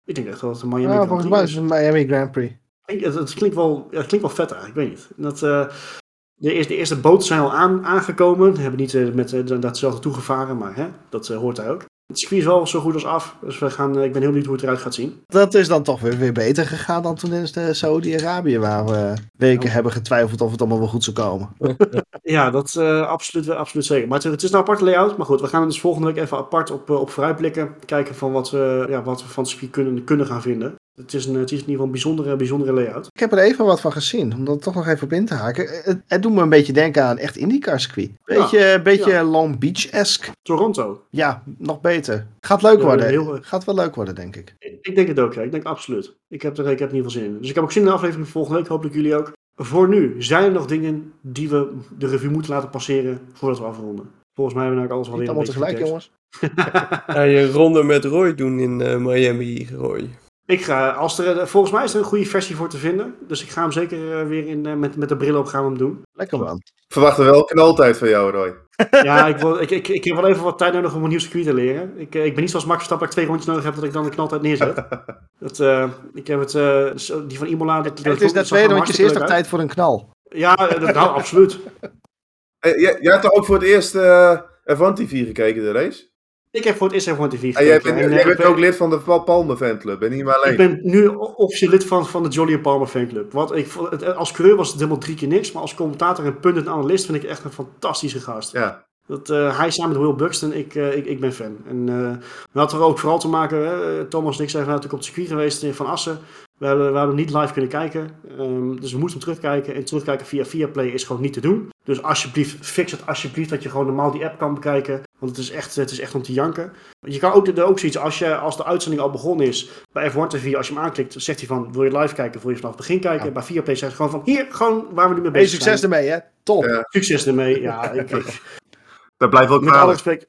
Ik denk echt wel dat het een Miami Ja, Grand volgens Prix mij is het een Miami Grand Prix. Ik- Het, het klinkt wel, het klinkt wel vet eigenlijk, ik weet niet. Dat, eh, de, eerste, de eerste boten zijn al aan, aangekomen. Hebben niet eh, met eh, datzelfde toegevaren, maar hè, dat hoort daar ook. Het circuit is wel zo goed als af, dus we gaan, eh, ik ben heel benieuwd hoe het eruit gaat zien. Dat is dan toch weer, weer beter gegaan dan toen in Saudi-Arabië, waar we weken Ja. hebben getwijfeld of het allemaal wel goed zou komen. (laughs) Ja, dat eh, absoluut, absoluut zeker. Maar het, het is een aparte layout. Maar goed, we gaan er dus volgende week even apart op, eh, op vooruitblikken. Kijken van wat we, ja, wat we van het circuit kunnen, kunnen gaan vinden. Het is, een, het is in ieder geval een bijzondere, bijzondere layout. Ik heb er even wat van gezien, om dat toch nog even op in te haken. Het, het doet me een beetje denken aan een echt IndyCar circuit. Beetje, beetje ja. Long Beach-esque. Toronto. Ja, nog beter. Gaat leuk Ja, worden. heel- Gaat wel leuk worden, denk ik. Ik, ik denk het ook, ja. Ik denk absoluut. Ik heb er, ik heb er in ieder geval zin in. Dus ik heb ook zin in de aflevering volgende week. Hopelijk jullie ook. Voor nu, zijn er nog dingen die we de review moeten laten passeren voordat we afronden? Volgens mij hebben we nou alles wel weer een allemaal tegelijk, jongens. (laughs) (laughs) Ga je een ronde met Roy doen in eh, Miami, Roy? Ik ga, als er, eh, volgens mij is er een goede versie voor te vinden. Dus ik ga hem zeker eh, weer in, eh, met, met de bril op gaan we hem doen. Lekker man. Verwachten wel knaltijd van jou, Roy. (laughs) Ja, ik, wil, ik, ik, ik heb wel even wat tijd nodig om een nieuw circuit te leren. Ik, ik ben niet zoals Max Verstappen dat ik twee rondjes nodig heb dat ik dan de knaltijd neerzet. (laughs) dat, eh, ik heb het, eh, die van Imola. Dat, dat Het is dat na twee rondjes eerst nog tijd voor een knal. Ja, dat, nou, absoluut. (laughs) Jij, jij hebt toch ook voor het eerst eh F1 TV gekeken, de race? Ik heb voor het eerst F1 TV gekeken. En jij bent, En, eh, jij ik bent ben- ook lid van de Paul Palme fanclub en niet maar alleen. Ik ben nu officieel lid van, van de Jolly and Palmer fanclub. Wat ik, het- als coureur was het helemaal drie keer niks. Maar als commentator en punt en analist vind ik echt een fantastische gast. Ja. Dat, eh, hij samen met Will Buxton, ik, eh, ik, ik ben fan. En eh we hadden er ook vooral te maken, hè, Thomas en ik zijn natuurlijk op het circuit geweest in Van Assen. We hebben, we hebben niet live kunnen kijken. Ehm, dus we moesten hem terugkijken. En terugkijken via Viaplay is gewoon niet te doen. Dus alsjeblieft, fix het alsjeblieft dat je gewoon normaal die app kan bekijken. Want het is echt, het is echt om te janken. Je kan ook, er ook zoiets, als, je, als de uitzending al begonnen is bij F1 TV, als je hem aanklikt, zegt hij van, wil je live kijken, wil je vanaf het begin kijken? Ja. Bij Viaplay zegt hij gewoon van, hier, gewoon waar we nu mee Hey, bezig succes zijn. ermee, hè? Top. Ja. Succes ermee. Ja, ik, ik, (laughs) Dat blijft ook met alle respect.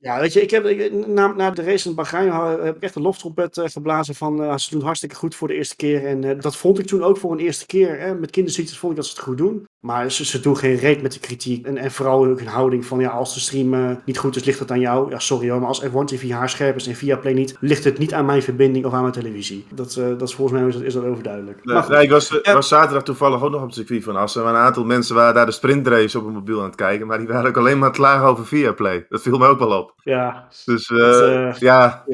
Ja, weet je, ik heb, ik- na, na de race in Bahrein ha- heb ik echt een loftrompet eh, geblazen van eh, ze doen hartstikke goed voor de eerste keer. En eh, dat vond ik toen ook voor een eerste keer. Hè. Met kinderziektes vond ik dat ze het goed doen. Maar ze, ze doen geen reet met de kritiek. En, en vooral ook hun houding van, ja, als de stream eh, niet goed is, ligt het aan jou. Ja, sorry hoor, maar als F1 TV haarscherp is en Viaplay niet, ligt het niet aan mijn verbinding of aan mijn televisie. Dat, eh, dat is volgens mij is dat, is dat overduidelijk. Nee, Maar goed. nee, ik was, Ja. was zaterdag toevallig ook nog op het circuit van Assen. Maar een aantal mensen waren daar de sprintrace op een mobiel aan het kijken. Maar die waren ook alleen maar aan het klagen over Viaplay. Dat viel me ook wel op. Ja, Dus eh, Dat, eh, ja,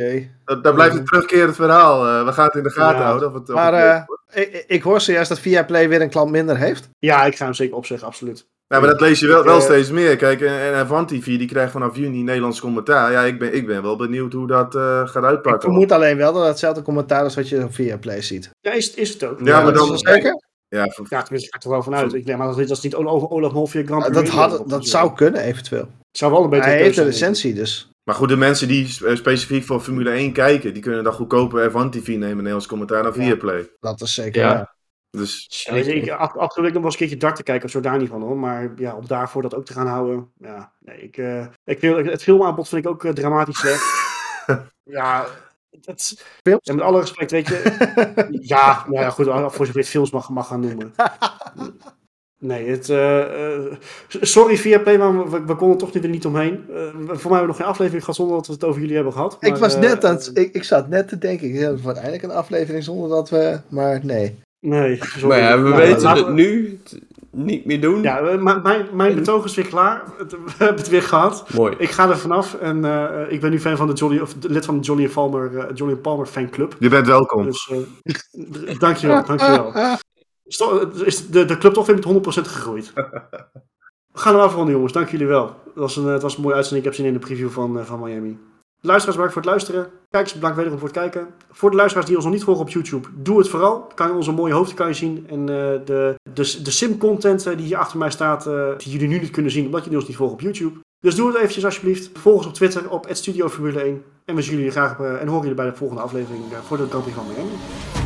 dat, daar blijft het terugkerend verhaal. Eh, we gaan het in de gaten Ja. houden. Of het, of Maar het eh, ik, ik hoor zojuist dat Viaplay weer een klant minder heeft. ja, ik ga hem zeker opzeggen, absoluut. Ja, maar dat lees je wel, Ik, wel steeds meer. Kijk, en, en Van TV die krijgt vanaf juni Nederlands commentaar. Ja, ik ben, ik ben wel benieuwd hoe dat eh, gaat Ik uitpakken. vermoed alleen wel dat hetzelfde commentaar is wat je op Viaplay ziet. Ja, is, is het ook. Ja, maar dat dan- zeker? Ja, voor- Ja, tenminste, ik ga er wel vanuit. Ik denk maar dat, is niet over Olaf Mol via Grand Ja, Prix. dat, had, dat zou kunnen, eventueel. Zou wel een betere Hij heeft een licentie, dus Maar goed, de mensen die spe- specifiek voor Formule 1 kijken, die kunnen dan goedkoper F1 TV nemen, Nederlands commentaar, Ja. Viaplay. dat is zeker. Ja. Dus Ja, ik, en ik nog wel eens een keertje dart te kijken, of zo daar niet van hoor. Maar ja, om daarvoor dat ook te gaan houden. Ja, nee, ik, eh, ik wil, het filmaanbod vind ik ook eh, dramatisch slecht. (laughs) ja, het, Films? ja, met alle respect, weet je. (laughs) ja, nou ja, goed, voor zover je het films mag, mag gaan noemen. (laughs) Nee, het, eh, eh, sorry Viaplay, maar we, we konden toch niet er niet omheen. Eh, voor mij hebben we nog geen aflevering gehad zonder dat we het over jullie hebben gehad. Ik was net aan het, ik, ik zat net te denken, ik, het wordt eindelijk een aflevering zonder dat we, maar nee. Nee, sorry. Maar ja, we Nou, weten het we- nu t- niet meer doen. Ja, maar mijn, mijn betoog is weer klaar. Het- (laughs) We hebben het weer gehad. Mooi. Ik ga er vanaf en eh, ik ben nu fan van de Jolly, of de- lid van de Jolly Palmer, eh, Jolly Palmer fanclub. je bent welkom. Dus eh, d- dankjewel, dankjewel. (laughs) Is de, de club toch weer met 100% gegroeid. (laughs) We gaan er afronden jongens, dank jullie wel. Het was een, het was een mooie uitzending, ik heb zin in de preview van, eh, van Miami. Luisteraars, bedankt voor het luisteren. Kijkers, bedankt wederom voor het kijken. Voor de luisteraars die ons nog niet volgen op YouTube, doe het vooral. Kan je onze mooie hoofden kan je zien. En eh, de, de, de sim-content eh, die hier achter mij staat, die jullie nu niet kunnen zien, omdat jullie ons niet volgen op YouTube. Dus doe het eventjes alsjeblieft. Volg ons op Twitter op @studio Formule 1. En we zien jullie graag en horen jullie bij de volgende aflevering voor de Grand van Miami.